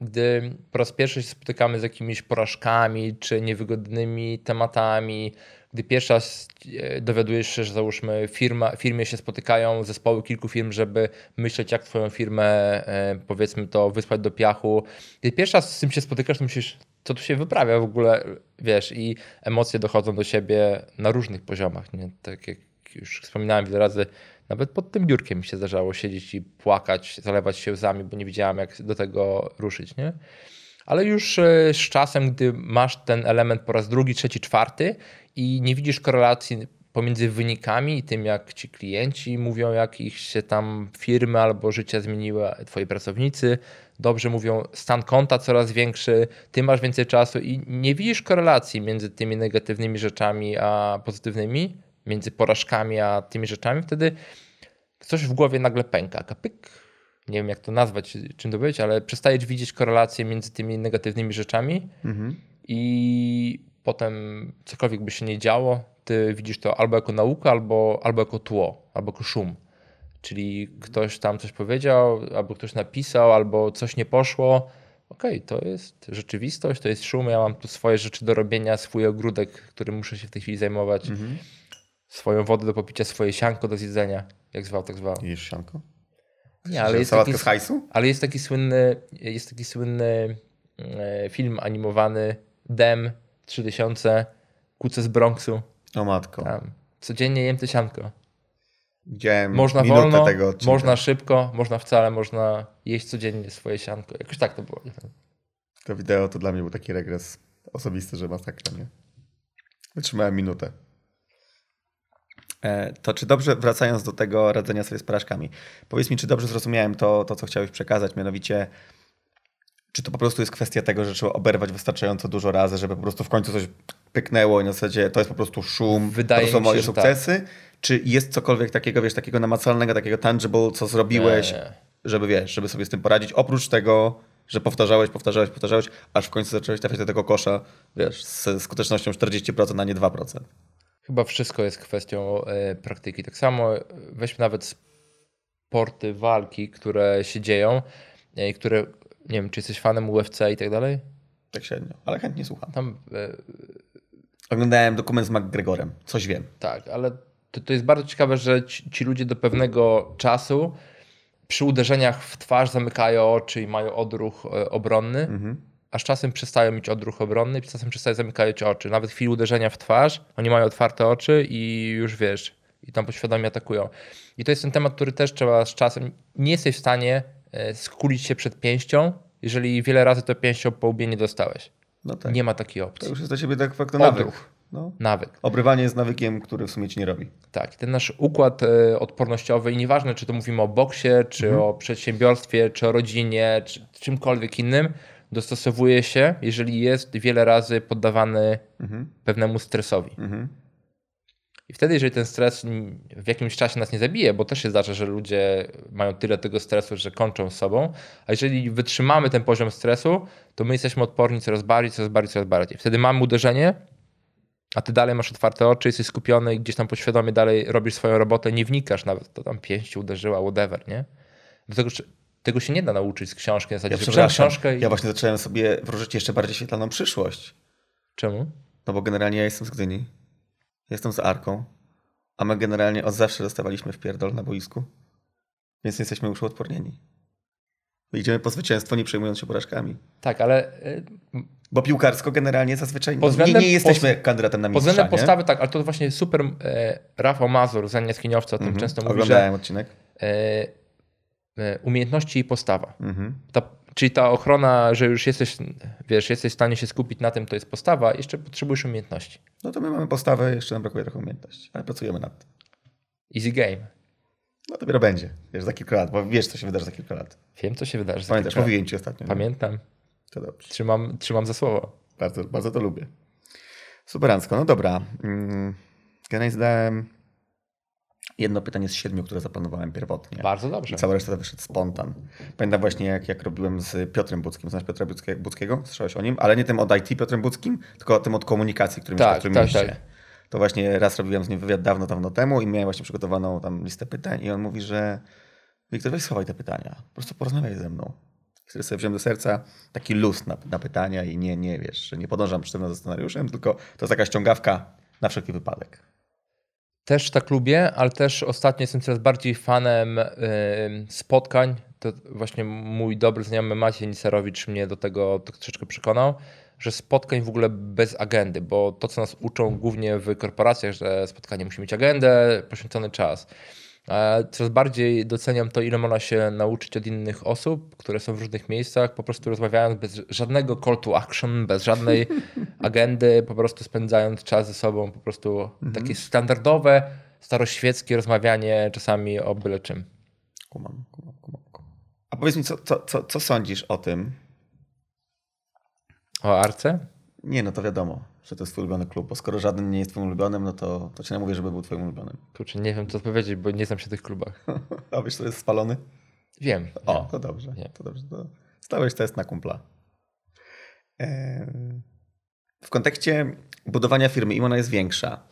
gdy po raz pierwszy się spotykamy z jakimiś porażkami czy niewygodnymi tematami, gdy pierwszy raz e, dowiadujesz się, że załóżmy firma, firmie się spotykają zespoły kilku firm, żeby myśleć jak twoją firmę e, powiedzmy to wysłać do piachu. Gdy pierwszy raz z tym się spotykasz, to myślisz, co tu się wyprawia w ogóle, wiesz, i emocje dochodzą do siebie na różnych poziomach, nie? Tak jak już wspominałem wiele razy, nawet pod tym biurkiem mi się zdarzało siedzieć i płakać, zalewać się łzami, bo nie wiedziałem, jak do tego ruszyć. Nie? Ale już e, z czasem, gdy masz ten element po raz drugi, trzeci, czwarty i nie widzisz korelacji pomiędzy wynikami i tym, jak ci klienci mówią, jak ich się tam firmy albo życie zmieniły, twoi pracownicy dobrze mówią, stan konta coraz większy, ty masz więcej czasu i nie widzisz korelacji między tymi negatywnymi rzeczami a pozytywnymi, między porażkami a tymi rzeczami, wtedy coś w głowie nagle pęka, kapyk. Nie wiem, jak to nazwać, czym to być, ale przestajesz widzieć korelację między tymi negatywnymi rzeczami mhm. i potem cokolwiek by się nie działo, ty widzisz to albo jako naukę, albo, albo jako tło, albo jako szum. Czyli ktoś tam coś powiedział, albo ktoś napisał, albo coś nie poszło. Okej, okay, to jest rzeczywistość, to jest szum. Ja mam tu swoje rzeczy do robienia, swój ogródek, którym muszę się w tej chwili zajmować. Mhm. Swoją wodę do popicia, swoje sianko do zjedzenia. Jak zwał, tak zwał. Jesz sianko? Nie, ale jest, taki, z hajsu? ale jest taki słynny, jest taki słynny e, film animowany Dem 3000, Kuce z Bronxu. O matko. Tam. Codziennie jem tysianko. Widziałem można wolno, tego odcinka. można szybko, można wcale, można jeść codziennie swoje sianko. Jakoś tak to było. To wideo to dla mnie był taki regres osobisty, że masakra, nie? Wytrzymałem minutę. E, to czy dobrze, wracając do tego radzenia sobie z porażkami, powiedz mi, czy dobrze zrozumiałem to, to co chciałeś przekazać, mianowicie czy to po prostu jest kwestia tego, że trzeba oberwać wystarczająco dużo razy, żeby po prostu w końcu coś pyknęło i na zasadzie to jest po prostu szum, Wydaje to są moje sukcesy? Tak. Czy jest cokolwiek takiego, wiesz, takiego namacalnego, takiego tangible, co zrobiłeś, nie. żeby wiesz, żeby sobie z tym poradzić, oprócz tego, że powtarzałeś, powtarzałeś, powtarzałeś, aż w końcu zacząłeś trafiać do tego kosza, wiesz, z skutecznością 40%, a nie 2%. Chyba wszystko jest kwestią e, praktyki. Tak samo weźmy nawet sporty walki, które się dzieją, e, które nie wiem, czy jesteś fanem UFC i tak dalej? Tak średnio, ale chętnie słucham. Tam, e... Oglądałem dokument z McGregorem, coś wiem. Tak, ale to, to jest bardzo ciekawe, że ci, ci, ludzie do pewnego czasu przy uderzeniach w twarz zamykają oczy i mają odruch e, obronny, mhm. A z czasem przestają mieć odruch obronny czasem przestają zamykać oczy. Nawet w chwili uderzenia w twarz, oni mają otwarte oczy i już wiesz, i tam poświadomie atakują. I to jest ten temat, który też trzeba z czasem, nie jesteś w stanie E, skulić się przed pięścią, jeżeli wiele razy to pięścią po łbie nie dostałeś. No tak. Nie ma takiej opcji. To już jest dla ciebie tak fakt nawyk. No. Nawyk. Obrywanie jest nawykiem, który w sumie ci nie robi. Tak. Ten nasz układ e, odpornościowy i nieważne, czy to mówimy o boksie, czy mhm. o przedsiębiorstwie, czy o rodzinie, czy czymkolwiek innym, dostosowuje się, jeżeli jest wiele razy poddawany mhm. pewnemu stresowi. Mhm. I wtedy, jeżeli ten stres w jakimś czasie nas nie zabije, bo też się zdarza, że ludzie mają tyle tego stresu, że kończą z sobą, a jeżeli wytrzymamy ten poziom stresu, to my jesteśmy odporni coraz bardziej, coraz bardziej, coraz bardziej. Wtedy mamy uderzenie, a ty dalej masz otwarte oczy, jesteś skupiony i gdzieś tam podświadomie dalej robisz swoją robotę, nie wnikasz nawet, to tam pięść uderzyła, whatever, nie? Dlatego, tego się nie da nauczyć z książki. Na zasadzie, ja, książkę i... ja właśnie zacząłem sobie wróżyć jeszcze bardziej świetlaną przyszłość. Czemu? No bo generalnie ja jestem z Gdyni. Jestem z Arką, a my generalnie od zawsze dostawaliśmy w pierdol na boisku, więc jesteśmy już uodpornieni. Idziemy po zwycięstwo, nie przejmując się porażkami. Tak, ale... Y, Bo piłkarsko generalnie zazwyczaj nie, nie jesteśmy pos... kandydatem na mistrza. Pod względem postawy, tak, ale to właśnie super e, Rafał Mazur, z Skiniowca o tym mm -hmm. często mówi, Oglądałem że, odcinek. E, umiejętności i postawa. -hmm. Ta Czyli ta ochrona, że już jesteś, wiesz, jesteś w stanie się skupić na tym, to jest postawa, jeszcze potrzebujesz umiejętności. No to my mamy postawę, jeszcze nam brakuje trochę umiejętności, ale pracujemy nad tym. Easy game. No dopiero będzie, wiesz, za kilka lat, bo wiesz, co się wydarzy za kilka lat. Wiem, co się wydarzy za Pamiętasz, lat. mówiłem ci ostatnio. Pamiętam. Nie? To dobrze. Trzymam, trzymam za słowo. Bardzo, bardzo to lubię. Superancko, no dobra. Mm, generalnie zadałem jedno pytanie z siedmiu, które zaplanowałem pierwotnie. Bardzo dobrze. I cała reszta to wyszedł spontan. Pamiętam właśnie, jak, jak robiłem z Piotrem Buckim. Znasz Piotra Buckiego? Słyszałeś o nim? Ale nie tym od IT Piotrem Buckim, tylko tym od komunikacji, którym tak, tak, tak. To właśnie raz robiłem z nim wywiad dawno, dawno temu i miałem właśnie przygotowaną tam listę pytań i on mówi, że Wiktor, weź schowaj te pytania. Po prostu porozmawiaj ze mną. Chcę sobie wziąć do serca taki luz na, na pytania i nie, nie wiesz, że nie podążam sztywno za scenariuszem, tylko to jest taka ściągawka na wszelki wypadek. Też tak lubię, ale też ostatnio jestem coraz bardziej fanem spotkań. To właśnie mój dobry znajomy Maciej Niserowicz mnie do tego troszeczkę przekonał, że spotkań w ogóle bez agendy, bo to, co nas uczą głównie w korporacjach, że spotkanie musi mieć agendę, poświęcony czas. Coraz bardziej doceniam to, ile można się nauczyć od innych osób, które są w różnych miejscach, po prostu rozmawiając bez żadnego call to action, bez żadnej agendy, po prostu spędzając czas ze sobą, po prostu mhm. takie standardowe, staroświeckie rozmawianie czasami o byle czym. Kumam, kumam, kumam, kumam. A powiedz mi, co, co, co, co sądzisz o tym? O Arce? Nie, no to wiadomo. Że to jest twój ulubiony klub, bo skoro żaden nie jest twoim ulubionym, no to, to ci nie mówię, żeby był twoim ulubionym. Kurczę, nie wiem co odpowiedzieć, bo nie znam się w tych klubach. A wiesz, to jest spalony? Wiem. O, wiem. to dobrze. Wiem. To dobrze. To stałeś test na kumpla. W kontekście budowania firmy, im ona jest większa,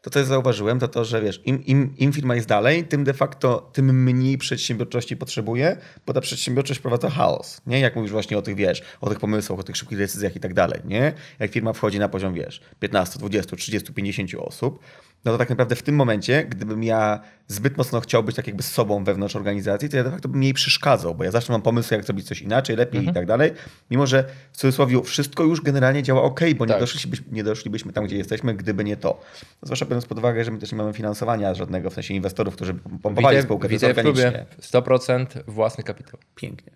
to co ja zauważyłem, to to, że wiesz, im, im, im firma jest dalej, tym de facto, tym mniej przedsiębiorczości potrzebuje, bo ta przedsiębiorczość wprowadza chaos, nie? Jak mówisz właśnie o tych, wiesz, o tych pomysłach, o tych szybkich decyzjach i tak dalej, nie? Jak firma wchodzi na poziom, wiesz, 15, 20, 30, 50 osób, no to tak naprawdę w tym momencie, gdybym ja zbyt mocno chciał być tak jakby z sobą wewnątrz organizacji, to ja de facto bym jej przeszkadzał, bo ja zawsze mam pomysły, jak zrobić coś inaczej, lepiej mhm. i tak dalej, mimo że w cudzysłowie wszystko już generalnie działa ok, bo tak. nie, doszlibyśmy, nie doszlibyśmy tam, gdzie jesteśmy, gdyby nie to. Zwłaszcza biorąc pod uwagę, że my też nie mamy finansowania żadnego, w sensie inwestorów, którzy pompowali widzę, spółkę, widzę w klubie 100% własny kapitał. Pięknie.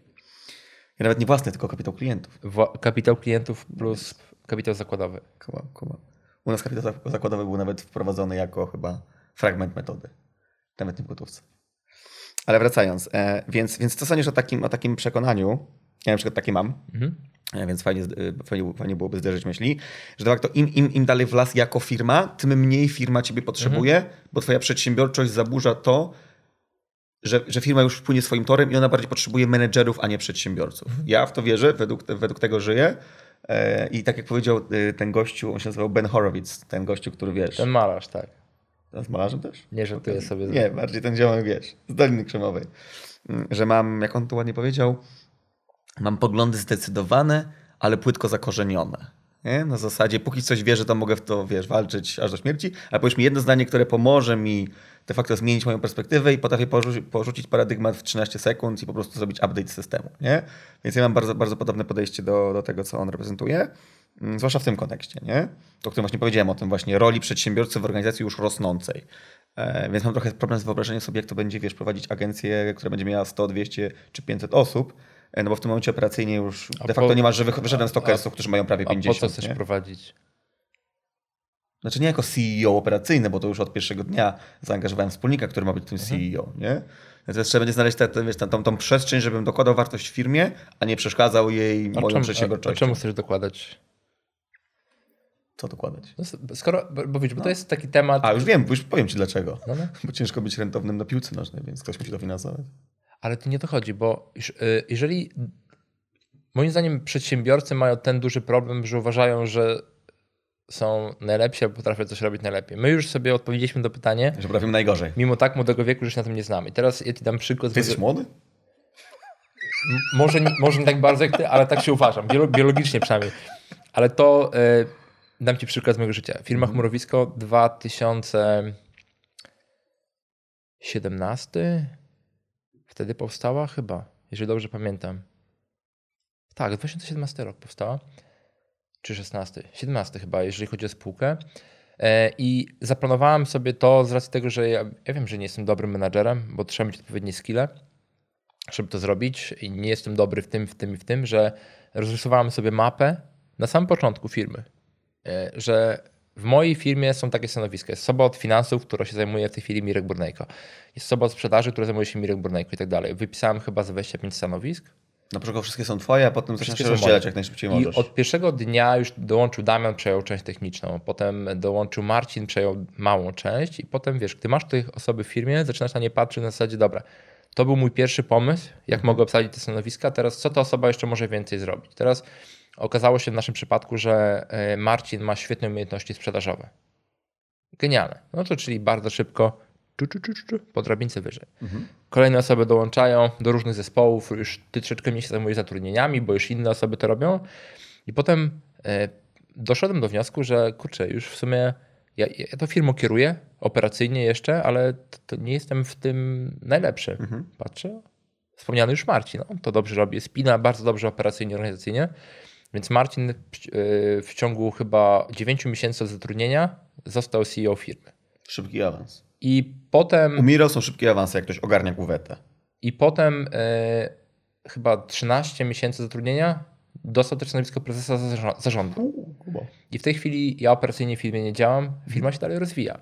Ja nawet nie własny, tylko kapitał klientów. Wła kapitał klientów plus kapitał zakładowy. Kuma, kuma. U nas kapitał zakładowy był nawet wprowadzony jako chyba fragment metody. Nawet nie w gotówce. Ale wracając, e, więc, więc co sądzisz o takim, o takim przekonaniu? Ja na przykład takie mam, mhm. e, więc fajnie, e, fajnie, fajnie byłoby zderzyć myśli, że de facto im, im, im dalej w las jako firma, tym mniej firma ciebie potrzebuje, mhm. bo twoja przedsiębiorczość zaburza to, że, że firma już wpłynie swoim torem i ona bardziej potrzebuje menedżerów, a nie przedsiębiorców. Mhm. Ja w to wierzę, według, według tego żyję I tak jak powiedział e, ten gościu, on się nazywał Ben Horowitz, ten gościu, który wiesz. Ten malarz, tak. Z malarzem też? Nie, że okay. sobie. Nie, bardziej ten ziomek, wiesz, z Doliny Krzemowej. Mm, że mam, jak on tu ładnie powiedział, mam poglądy zdecydowane, ale płytko zakorzenione. Nie? Na zasadzie, póki coś wierzę, to mogę w to, wiesz, walczyć aż do śmierci, ale powiedz mi jedno zdanie, które pomoże mi de facto zmienić moją perspektywę i potrafię porzucić, porzucić paradygmat w 13 sekund i po prostu zrobić update systemu. Nie? Więc ja mam bardzo, bardzo podobne podejście do, do tego, co on reprezentuje, mm, zwłaszcza w tym kontekście, nie? o którym właśnie powiedziałem, o tym właśnie roli przedsiębiorcy w organizacji już rosnącej. E, więc mam trochę problem z wyobrażeniem sobie, jak to będzie, wiesz, prowadzić agencję, która będzie miała 100, 200 czy 500 osób, no bo w tym momencie operacyjnie już a de facto po, nie ma żywych, żaden stokersów, którzy mają prawie 50. A po co chcesz nie? prowadzić? Znaczy nie jako CEO operacyjny, bo to już od pierwszego dnia zaangażowałem wspólnika, który ma być tym mhm. CEO, nie? Więc trzeba będzie znaleźć tę, wiesz, tą, tą przestrzeń, żebym dokładał wartość w firmie, a nie przeszkadzał jej a moją czemu, przedsiębiorczością. A czemu chcesz dokładać? Co dokładać? No, skoro, bo wiesz, bo no. to jest taki temat... A, już wiem, już powiem ci dlaczego. No, no. Bo ciężko być rentownym na piłce nożnej, więc ktoś musi to finansować. Ale to nie to chodzi, bo y, jeżeli... Moim zdaniem przedsiębiorcy mają ten duży problem, że uważają, że są najlepsi albo potrafią coś robić najlepiej. My już sobie odpowiedzieliśmy do pytania. Że potrafimy najgorzej. Mimo tak młodego wieku, że się na tym nie znamy. Teraz ja ci dam przykład. Ty jesteś młody? Może, może nie tak bardzo jak ty, ale tak się uważam. Biologicznie przynajmniej. Ale to y, dam ci przykład z mojego życia. Firma mm. Chmurowisko 2017 wtedy powstała chyba, jeżeli dobrze pamiętam. Tak, 2017 rok powstała czy 16, 17 chyba, jeżeli chodzi o spółkę. E, I zaplanowałem sobie to z racji tego, że ja, ja wiem, że nie jestem dobrym menadżerem, bo trzeba mieć odpowiednie skille, żeby to zrobić i nie jestem dobry w tym, w tym i w tym, że rozrysowałem sobie mapę na samym początku firmy, e, że w mojej firmie są takie stanowiska. Jest osoba od finansów, która się zajmuje w tej chwili Mirek Burnejko. Jest osoba od sprzedaży, która zajmuje się Mirek Burnejko i tak dalej. Wypisałem chyba z 25 stanowisk na początku wszystkie są twoje, a potem zaczynasz się rozdzielać jak najszybciej I możesz. od pierwszego dnia już dołączył Damian, przejął część techniczną, potem dołączył Marcin, przejął małą część i potem wiesz, gdy masz tych osoby w firmie, zaczynasz na nie patrzeć na zasadzie, dobra, to był mój pierwszy pomysł, jak mhm. mogę obsadzić te stanowiska, teraz co ta osoba jeszcze może więcej zrobić. Teraz okazało się w naszym przypadku, że e, Marcin ma świetne umiejętności sprzedażowe. Genialne. No to czyli bardzo szybko czu, czu, czu, po drabince wyżej. Mhm. Kolejne osoby dołączają do różnych zespołów, już ty troszeczkę mniej się zajmujesz zatrudnieniami, bo już inne osoby to robią. I potem e, doszedłem do wniosku, że kurczę, już w sumie ja, ja to firmą kieruję operacyjnie jeszcze, ale to, to nie jestem w tym najlepszy. Mhm. Patrzę, wspomniany już Marcin, no, to dobrze robi, spina bardzo dobrze operacyjnie, organizacyjnie. Więc Marcin w, w ciągu chyba 9 miesięcy zatrudnienia został CEO firmy. Szybki awans. I potem. U Miro są szybkie awanse, jak ktoś ogarnia kuwetę. I potem e, chyba 13 miesięcy zatrudnienia dostał też stanowisko prezesa zarządu. I w tej chwili ja operacyjnie w firmie nie działam, firma się dalej rozwija.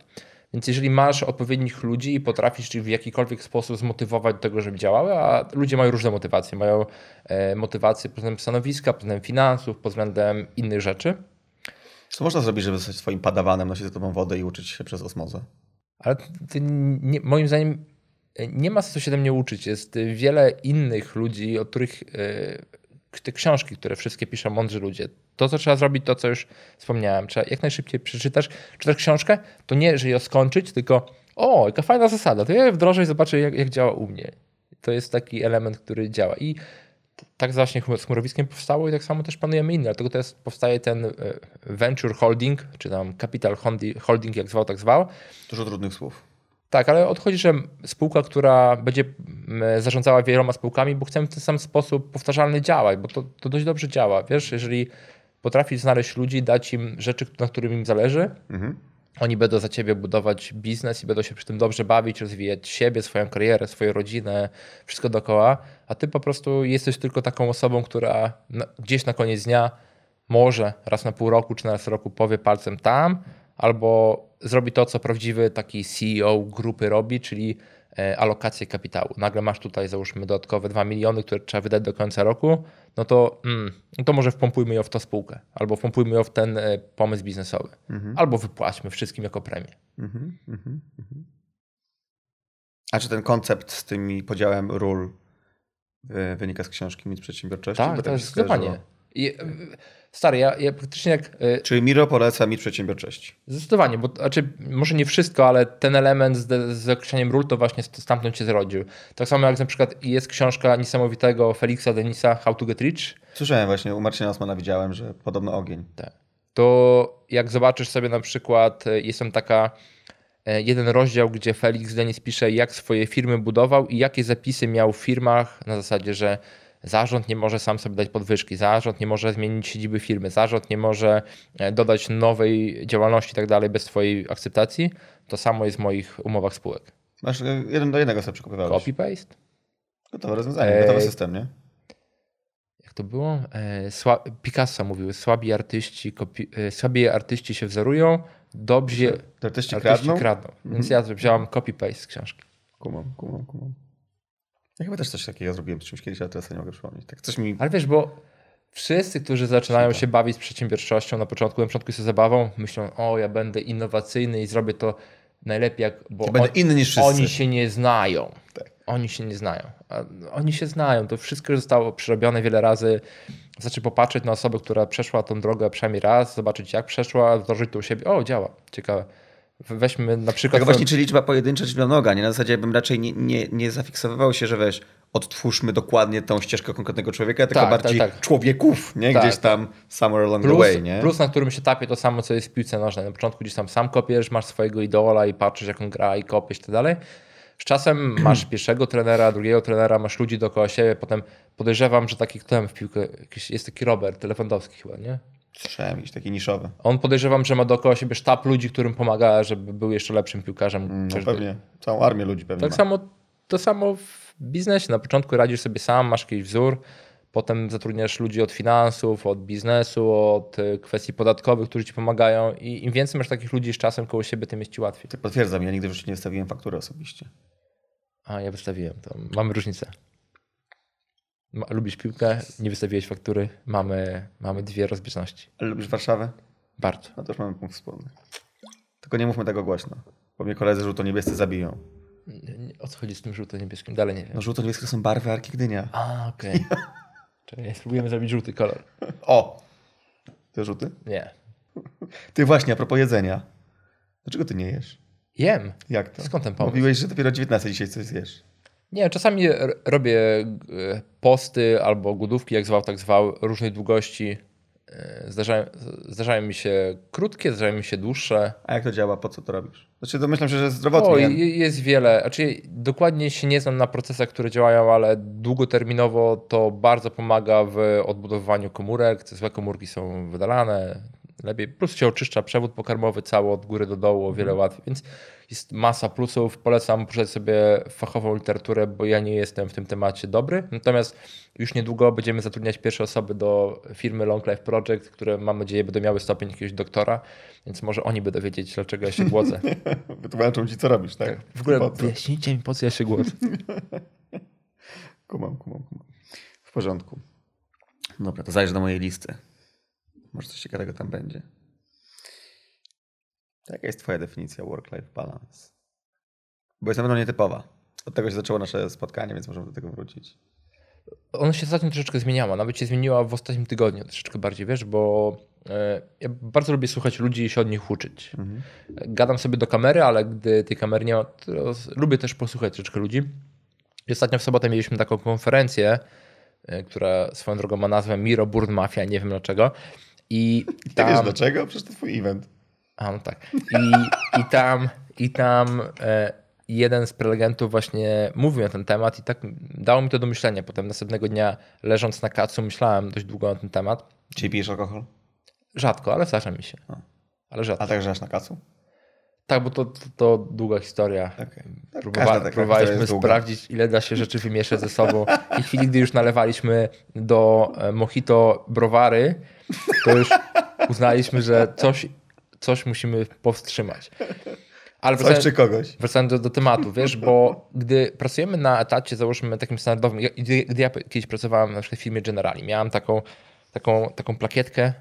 Więc jeżeli masz odpowiednich ludzi i potrafisz ich w jakikolwiek sposób zmotywować do tego, żeby działały, a ludzie mają różne motywacje. Mają e, motywacje pod względem stanowiska, pod względem finansów, pod względem innych rzeczy, Co można zrobić, żeby zostać swoim padawanem, nosić ze tobą wodę i uczyć się przez osmozę? Ale nie, moim zdaniem nie ma sensu się tym nie uczyć. Jest wiele innych ludzi, o których yy, te książki, które wszystkie piszą mądrzy ludzie. To, co trzeba zrobić, to co już wspomniałem, trzeba jak najszybciej przeczytać, czytać książkę, to nie, że ją skończyć, tylko o, jaka fajna zasada, to ja wdrożę i zobaczę, jak, jak działa u mnie. To jest taki element, który działa. I tak właśnie z chmurowiskiem powstało i tak samo też planujemy inne. Dlatego teraz powstaje ten e, venture holding, czy tam capital holding, jak zwał, tak zwał. Dużo trudnych słów. Tak, ale odchodzi, że spółka, która będzie zarządzała wieloma spółkami, bo chcemy w ten sam sposób powtarzalny działać, bo to, to dość dobrze działa. Wiesz, jeżeli potrafisz znaleźć ludzi, dać im rzeczy, na którym im zależy, mhm. oni będą za ciebie budować biznes i będą się przy tym dobrze bawić, rozwijać siebie, swoją karierę, swoją rodzinę, wszystko dookoła, a ty po prostu jesteś tylko taką osobą, która gdzieś na koniec dnia może raz na pół roku czy na raz roku powie palcem tam, albo zrobi to, co prawdziwy taki CEO grupy robi, czyli e, alokację kapitału. Nagle masz tutaj, załóżmy, dodatkowe 2 miliony, które trzeba wydać do końca roku, no to, mm, no to może wpompujmy ją w tę spółkę, albo wpompujmy ją w ten e, pomysł biznesowy, mhm. albo wypłaćmy wszystkim jako premię. Mhm, mhm, mhm. A czy ten koncept z tym podziałem ról e, wynika z książki Mit Przedsiębiorczości? Tak, to jest. I, stary, ja, ja praktycznie jak... E, Czyli Miro poleca mi przedsiębiorczości. Zdecydowanie, bo znaczy, może nie wszystko, ale ten element z, z określeniem ról to właśnie stamtąd się zrodził. Tak samo jak na przykład jest książka niesamowitego Felixa Denisa How to Get Rich. Słyszałem właśnie, u Marcina Osmana widziałem, że podobno ogień. Tak. To jak zobaczysz sobie na przykład, e, jest tam taka e, jeden rozdział, gdzie Felix Denis pisze, jak swoje firmy budował i jakie zapisy miał w firmach na zasadzie, że Zarząd nie może sam sobie dać podwyżki, zarząd nie może zmienić siedziby firmy, zarząd nie może e, dodać nowej działalności i tak dalej bez Twojej akceptacji. To samo jest w moich umowach spółek. Masz e, jeden do jednego sobie przekopywałeś. Copy-paste? Gotowe rozwiązanie, e... gotowy system, nie? Jak to było? E, sła... Picasso mówił, słabi artyści, kopi... słabi artyści się wzorują, dobrzy artyści, artyści kradną. kradną. Więc mhm. ja wziąłem copy-paste z książki. Kumam, kumam, kumam. Ja chyba też coś takiego zrobiłem z czymś kiedyś, ale teraz nie mogę przypomnieć. Tak, coś mi... Ale wiesz, bo wszyscy, którzy zaczynają się bawić z przedsiębiorczością na początku, na początku jest zabawą, myślą, o ja będę innowacyjny i zrobię to najlepiej, jak, bo ja on, inny niż wszyscy. oni się nie znają. Tak. Oni się nie znają. A oni się znają. To wszystko zostało przerobione wiele razy. Znaczy popatrzeć na osobę, która przeszła tą drogę przynajmniej raz, zobaczyć jak przeszła, wdrożyć to u siebie. O, działa. Ciekawe. Weźmy na przykład. Tak właśnie, czy liczba pojedyncza, czy noga. Nie? Na zasadzie bym raczej nie, nie, nie zafiksowywał się, że weź, odtwórzmy dokładnie tą ścieżkę konkretnego człowieka, tylko tak, bardziej tak, tak. człowieków, nie? Tak, gdzieś tam somewhere along plus, the way. Nie? Plus, na którym się tapie to samo, co jest w piłce nożnej. Na początku gdzieś tam sam kopiesz, masz swojego idola i patrzysz, jak on gra i kopiesz i tak dalej. Z czasem masz pierwszego trenera, drugiego trenera, masz ludzi dookoła siebie, potem podejrzewam, że taki kto w piłkę, jest taki Robert Lewandowski chyba, nie? Słyszałem, jakiś taki niszowy. On podejrzewam, że ma dookoła siebie sztab ludzi, którym pomaga, żeby był jeszcze lepszym piłkarzem. Mm, no pewnie, całą armię ludzi pewnie Tak ma. samo, to samo w biznesie. Na początku radzisz sobie sam, masz jakiś wzór, potem zatrudniasz ludzi od finansów, od biznesu, od y, kwestii podatkowych, którzy ci pomagają i im więcej masz takich ludzi z czasem koło siebie, tym jest ci łatwiej. Tak potwierdzam, ja nigdy w życiu nie wystawiłem faktury osobiście. A, ja wystawiłem, to mamy różnicę. Lubisz piłkę, nie wystawiłeś faktury, mamy, mamy dwie rozbieżności. Ale lubisz Warszawę? Bardzo. No to już mamy punkt wspólny. Tylko nie mówmy tego głośno, bo mnie koledzy żółto-niebiescy zabiją. O co chodzi z tym żółto-niebieskim? Dalej nie wiem. No żółto-niebieskie są barwy Arki Gdynia. A, okej. Okay. Czyli spróbujemy zrobić żółty kolor. O! Ty żółty? Nie. Ty właśnie, a propos jedzenia. Dlaczego ty nie jesz? Jem. Jak to? Skąd ten pomysł? Mówiłeś, że dopiero 19 dzisiaj coś zjesz. Nie, czasami robię e, posty albo głodówki, jak zwał, tak zwał, różnej długości. E, zdarzają, zdarzają mi się krótkie, zdarzają mi się dłuższe. A jak to działa? Po co to robisz? Znaczy domyślam się, że jest zdrowotnie. O, jest wiele. Znaczy, dokładnie się nie znam na procesach, które działają, ale długoterminowo to bardzo pomaga w odbudowywaniu komórek. Te złe komórki są wydalane, lepiej. Plus się oczyszcza przewód pokarmowy cały od góry do dołu o wiele mhm. łatwiej. Więc jest masa plusów. Polecam poczytać sobie fachową literaturę, bo ja nie jestem w tym temacie dobry. Natomiast już niedługo będziemy zatrudniać pierwsze osoby do firmy Long Life Project, które mam nadzieję będą miały stopień jakiegoś doktora, więc może oni będą wiedzieć, dlaczego ja się głodzę. Wytłumaczą ci, co robisz, tak? tak w ogóle wyjaśnijcie mi, po co ja się głodzę. kumam, kumam, kumam. W porządku. Dobra, to zajrzyj do mojej listy. Może coś ciekawego tam będzie. Jaka jest twoja definicja work-life balance? Bo jest na pewno nietypowa. Od tego się zaczęło nasze spotkanie, więc możemy do tego wrócić. Ona się ostatnio troszeczkę zmieniała. Nawet się zmieniła w ostatnim tygodniu troszeczkę bardziej, wiesz, bo e, ja bardzo lubię słuchać ludzi i się od nich uczyć. Mhm. Gadam sobie do kamery, ale gdy tej kamery nie ma, to lubię też posłuchać troszeczkę ludzi. I ostatnio w sobotę mieliśmy taką konferencję, e, która swoją drogą ma nazwę Miro Burn Mafia, nie wiem dlaczego. I tam... Nie wiesz dlaczego? Przecież to twój event. A, no tak. I, i tam, i tam e, jeden z prelegentów właśnie mówił na ten temat i tak dało mi to do myślenia. Potem następnego dnia leżąc na kacu myślałem dość długo na ten temat. Czyli pijesz alkohol? Rzadko, ale zdarza mi się. A. Ale rzadko. A także aż na kacu? Tak, bo to, to, to długa historia. Okay. Tak, Próbowa próbowaliśmy sprawdzić, ile da się rzeczy wymieszać ze sobą. I w chwili, gdy już nalewaliśmy do e, mojito browary, to już uznaliśmy, że coś, coś musimy powstrzymać. Ale Coś wracając, czy kogoś. Wracając do, do tematu, wiesz, bo gdy pracujemy na etacie, załóżmy takim standardowym, gdy, gdy ja kiedyś pracowałem na przykład w firmie Generali, miałem taką, taką, taką plakietkę,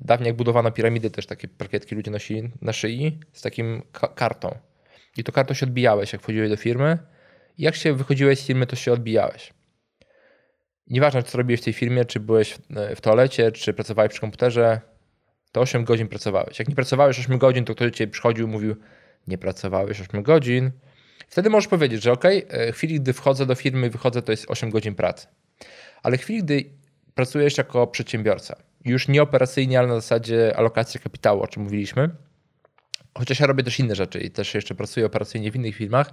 dawniej jak budowano piramidy, też takie plakietki ludzie nosili na szyi z takim ka kartą. I to kartą się odbijałeś, jak wchodziłeś do firmy. I jak się wychodziłeś z firmy, to się odbijałeś. Nieważne, co robiłeś w tej firmie, czy byłeś w, w toalecie, czy pracowałeś przy komputerze, to 8 godzin pracowałeś. Jak nie pracowałeś 8 godzin, to ktoś do ciebie przychodził i mówił, nie pracowałeś 8 godzin. Wtedy możesz powiedzieć, że ok, w chwili, gdy wchodzę do firmy i wychodzę, to jest 8 godzin pracy. Ale w chwili, gdy pracujesz jako przedsiębiorca, już nie operacyjnie, ale na zasadzie alokacji kapitału, o czym mówiliśmy, chociaż ja robię też inne rzeczy i też jeszcze pracuję operacyjnie w innych firmach,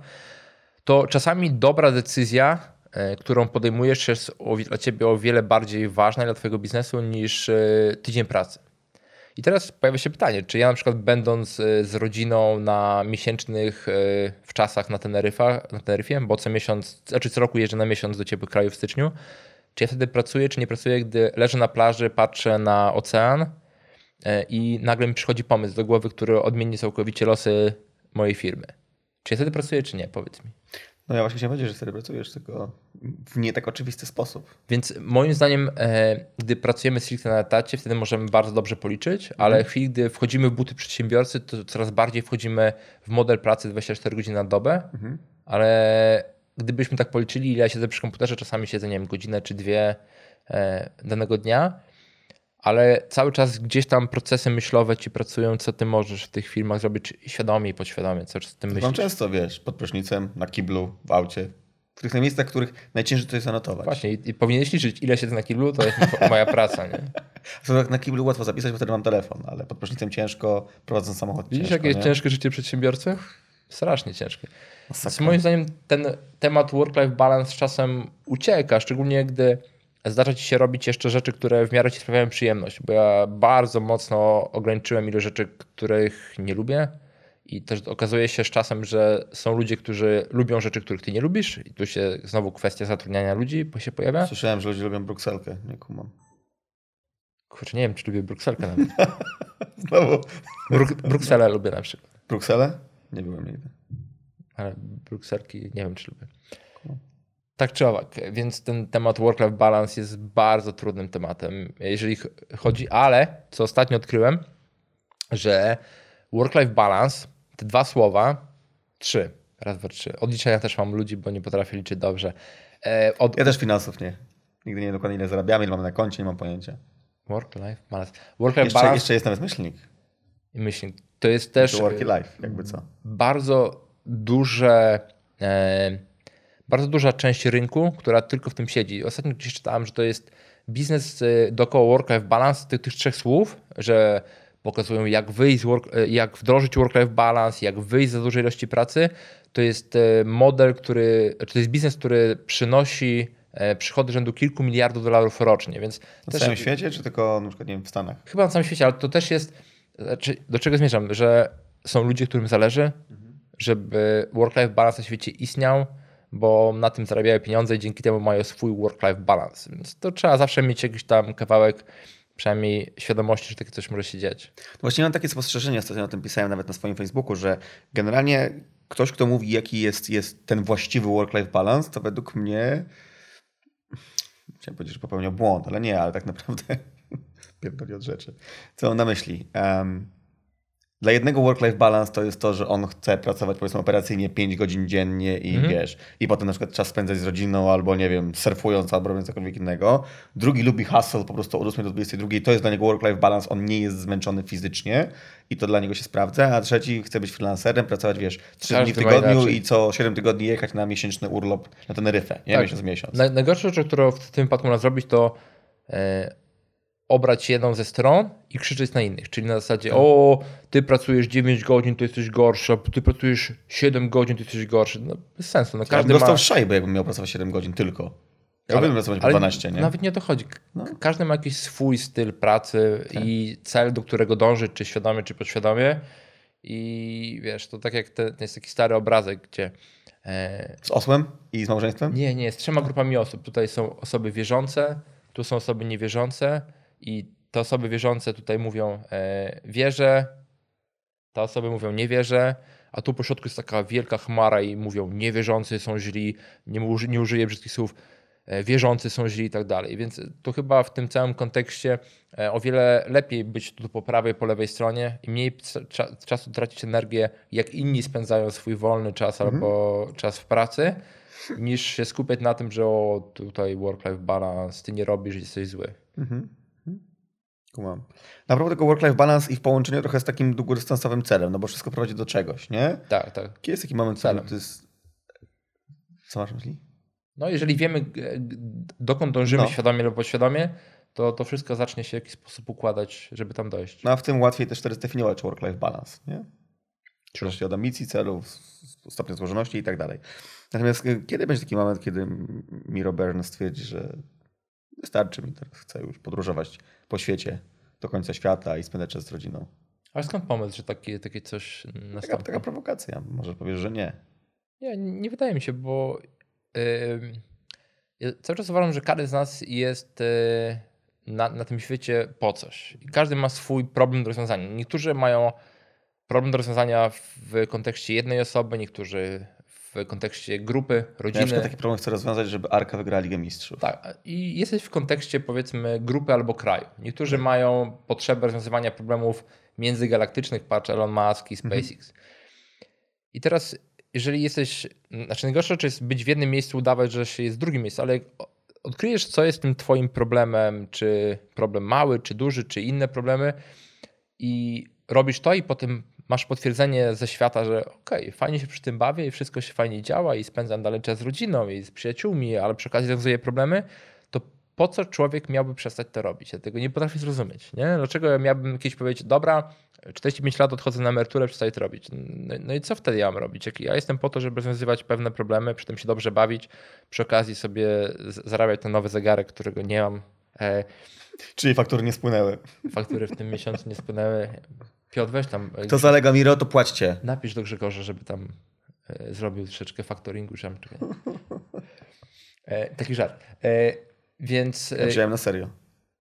to czasami dobra decyzja, e, którą podejmujesz, jest dla ciebie o wiele bardziej ważna dla twojego biznesu niż e, tydzień pracy. I teraz pojawia się pytanie, czy ja na przykład będąc e, z rodziną na miesięcznych w czasach na, Teneryfa, na Teneryfie, bo co miesiąc, znaczy co roku jeżdżę na miesiąc do ciepłych krajów w styczniu, czy ja wtedy pracuję, czy nie pracuję, gdy leżę na plaży, patrzę na ocean e, i nagle mi przychodzi pomysł do głowy, który odmieni całkowicie losy mojej firmy. Czy ja wtedy pracuję, czy nie? Powiedz mi. No ja właśnie chciałem powiedzieć, że wtedy pracujesz, tylko w nie tak oczywisty sposób. Więc moim zdaniem, e, gdy pracujemy stricte na etacie, wtedy możemy bardzo dobrze policzyć, ale mhm. w chwili, gdy wchodzimy w buty przedsiębiorcy, to coraz bardziej wchodzimy w model pracy 24 godziny na dobę, mhm. ale gdybyśmy tak policzyli, ile ja siedzę przy komputerze, czasami siedzę, nie wiem, godzinę czy dwie e, danego dnia, ale cały czas gdzieś tam procesy myślowe ci pracują, co ty możesz w tych filmach zrobić świadomie i podświadomie, co z tym myślisz. Mam często, wiesz, pod prysznicem, na kiblu, w aucie, w tych miejscach, których najciężej to jest anotować. Właśnie i, i powinieneś liczyć, ile siedzę na kiblu, to jest moja praca, nie? na kiblu łatwo zapisać, bo wtedy mam telefon, ale pod prysznicem ciężko, prowadząc samochód Widzisz, ciężko, jakie jest ciężkie życie przedsiębiorcy? Strasznie ciężkie. Więc moim zdaniem ten temat work-life balance czasem ucieka, szczególnie gdy zdarza ci się robić jeszcze rzeczy, które w miarę ci sprawiają przyjemność, bo ja bardzo mocno ograniczyłem ilość rzeczy, których nie lubię. I też okazuje się z czasem, że są ludzie, którzy lubią rzeczy, których ty nie lubisz. I tu się znowu kwestia zatrudniania ludzi się pojawia. Słyszałem, że ludzie lubią brukselkę, nie kumam. Kurczę, nie wiem, czy lubię brukselkę nawet. znowu. Bruk Brukselę lubię na przykład. Brukselę? Nie byłem nigdy. Ale brukselki nie wiem, czy lubię. Tak czy owak, więc ten temat work-life balance jest bardzo trudnym tematem, jeżeli chodzi, ale co ostatnio odkryłem, że work-life balance, te dwa słowa, trzy, raz, dwa, trzy. Odliczenia też mam ludzi, bo nie potrafię liczyć dobrze. E, od... Ja też finansów nie. Nigdy nie dokładnie ile zarabiamy, ile mamy na koncie, nie mam pojęcia. Work-life balance. Work-life jeszcze, balance. Jeszcze jest nawet myślnik. Myślnik. To jest też. Work life, jakby co. Bardzo duże. E, bardzo duża część rynku, która tylko w tym siedzi. Ostatnio gdzieś czytałem, że to jest biznes y, dookoła work-life balance, tych, tych trzech słów, że pokazują jak wyjść, work, y, jak wdrożyć work-life balance, jak wyjść za dużej ilości pracy. To jest y, model, który, to jest biznes, który przynosi przychody rzędu kilku miliardów dolarów rocznie. Więc na też, całym świecie, czy tylko na przykład nie wiem, w Stanach? Chyba na całym świecie, ale to też jest, znaczy, do czego zmierzam, że są ludzie, którym zależy, mhm. Żeby work-life balance na świecie istniał, bo na tym zarabiają pieniądze i dzięki temu mają swój work-life balance. Więc to trzeba zawsze mieć jakiś tam kawałek przynajmniej świadomości, że takie coś może się dziać. No właśnie mam takie spostrzeżenie, ostatnio o tym pisałem nawet na swoim Facebooku, że generalnie ktoś, kto mówi, jaki jest, jest ten właściwy work-life balance, to według mnie chciałem powiedzieć, że popełniał błąd, ale nie, ale tak naprawdę pierdoli od rzeczy. Co mam na myśli? Um, dla jednego work-life balance to jest to, że on chce pracować powiedzmy operacyjnie 5 godzin dziennie i mhm. wiesz, i potem na przykład czas spędzać z rodziną albo nie wiem, surfując albo robiąc cokolwiek innego. Drugi lubi hustle po prostu od 8 do 22, to jest dla niego work-life balance, on nie jest zmęczony fizycznie i to dla niego się sprawdza, a trzeci chce być freelancerem, pracować wiesz, 3 dni w tygodniu i co 7 tygodni jechać na miesięczny urlop na Teneryfę, nie? Tak. Miesiąc miesiąc. Najgorsza rzecz, którą w tym wypadku można zrobić to e, obrać jedną ze stron i krzyczeć na innych. Czyli na zasadzie, tak. o, ty pracujesz 9 godzin, to jesteś gorsza, ty pracujesz 7 godzin, to jesteś gorszy. No, bez sensu. No, każdy ja dostał ma... szajbę, jakbym miał pracować 7 godzin tylko. Ja bym pracować po 12, nie? Nawet nie o to chodzi. No. Każdy ma jakiś swój styl pracy tak. i cel, do którego dąży, czy świadomie, czy podświadomie. I wiesz, to tak jak ten, jest taki stary obrazek, gdzie. E... Z osłem i z małżeństwem? Nie, nie, z trzema grupami osób. Tutaj są osoby wierzące, tu są osoby niewierzące i te osoby wierzące tutaj mówią e, wierzę, te osoby mówią nie wierzę, a tu po środku jest taka wielka chmara i mówią niewierzący są źli, nie, uży, nie użyję brzydkich słów, e, wierzący są źli i tak dalej. Więc to chyba w tym całym kontekście e, o wiele lepiej być tu po prawej, po lewej stronie i mniej cza, czasu tracić energię, jak inni spędzają swój wolny czas mhm. albo czas w pracy, niż się skupiać na tym, że o tutaj work-life balance, ty nie robisz, jesteś zły. Mhm. Kumam. Naprawdę tylko work-life balance i w połączeniu trochę z takim długodystansowym celem, no bo wszystko prowadzi do czegoś, nie? Tak, tak. Kiedy jest taki moment celem? To jest... Co masz myśli? No jeżeli wiemy, dokąd dążymy no. świadomie lub podświadomie, to to wszystko zacznie się w jakiś sposób układać, żeby tam dojść. No a w tym łatwiej też wtedy zdefiniować work-life balance, nie? Zależy od ambicji, celów, stopnia złożoności i tak dalej. Natomiast y, kiedy będzie taki moment, kiedy Miro Bern stwierdzi, że wystarczy mi teraz, chcę już podróżować po świecie do końca świata i spędzać czas z rodziną. Ale skąd pomysł, że takie, takie coś nastąpi? Taka, taka prowokacja. Może powiesz, że nie. Nie, nie wydaje mi się, bo yy, ja cały czas uważam, że każdy z nas jest yy, na, na tym świecie po coś. I każdy ma swój problem do rozwiązania. Niektórzy mają problem do rozwiązania w kontekście jednej osoby, niektórzy w kontekście grupy, rodziny. Ja taki problem chcę rozwiązać, żeby Arka wygrała Ligę Mistrzów. Tak. I jesteś w kontekście powiedzmy grupy albo kraju. Niektórzy tak. mają potrzebę rozwiązywania problemów międzygalaktycznych, patrz Elon Musk i mhm. SpaceX. Mhm. I teraz, jeżeli jesteś, znaczy najgorsze rzecz jest być w jednym miejscu, udawać, że się jest w drugim miejscu, ale odkryjesz, co jest tym twoim problemem, czy problem mały, czy duży, czy inne problemy i robisz to i potem masz potwierdzenie ze świata, że okej, okay, fajnie się przy tym bawię i wszystko się fajnie działa i spędzam dalej czas z rodziną i z przyjaciółmi, ale przy okazji rozwiązuję problemy, to po co człowiek miałby przestać to robić? Ja tego nie potrafię zrozumieć. Nie? Dlaczego ja miałbym kiedyś powiedzieć, dobra, 45 lat odchodzę na emeryturę, przestaję to robić. No, no, i co wtedy ja mam robić? Jak ja jestem po to, żeby rozwiązywać pewne problemy, przy tym się dobrze bawić, przy okazji sobie zarabiać ten nowy zegarek, którego nie mam. E, Czyli faktury nie spłynęły. Faktury w tym miesiącu nie spłynęły. Piotr, weź tam. Kto zalega Miro, to płaćcie. Napisz do Grzegorza, żeby tam e, zrobił troszeczkę faktoringu. Czy tam, e, taki żart. E, więc. E, ja na serio.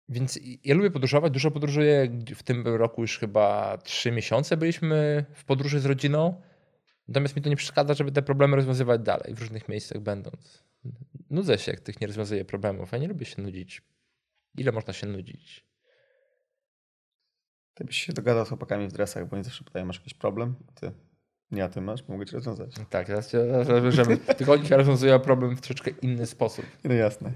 Więc ja lubię podróżować, dużo podróżuję. W tym roku już chyba trzy miesiące byliśmy w podróży z rodziną. Natomiast mi to nie przeszkadza, żeby te problemy rozwiązywać dalej, w różnych miejscach będąc. Nudzę się, jak tych nie rozwiązuję problemów. Ja nie lubię się nudzić. Ile można się nudzić? Ty byś się dogadał z chłopakami w dresach, bo oni zawsze pytają, masz jakiś problem? Ty nie, a ty masz, mogę ci rozwiązać. Tak, teraz cię, żeby, tylko oni rozwiązują problem w troszeczkę inny sposób. No jasne.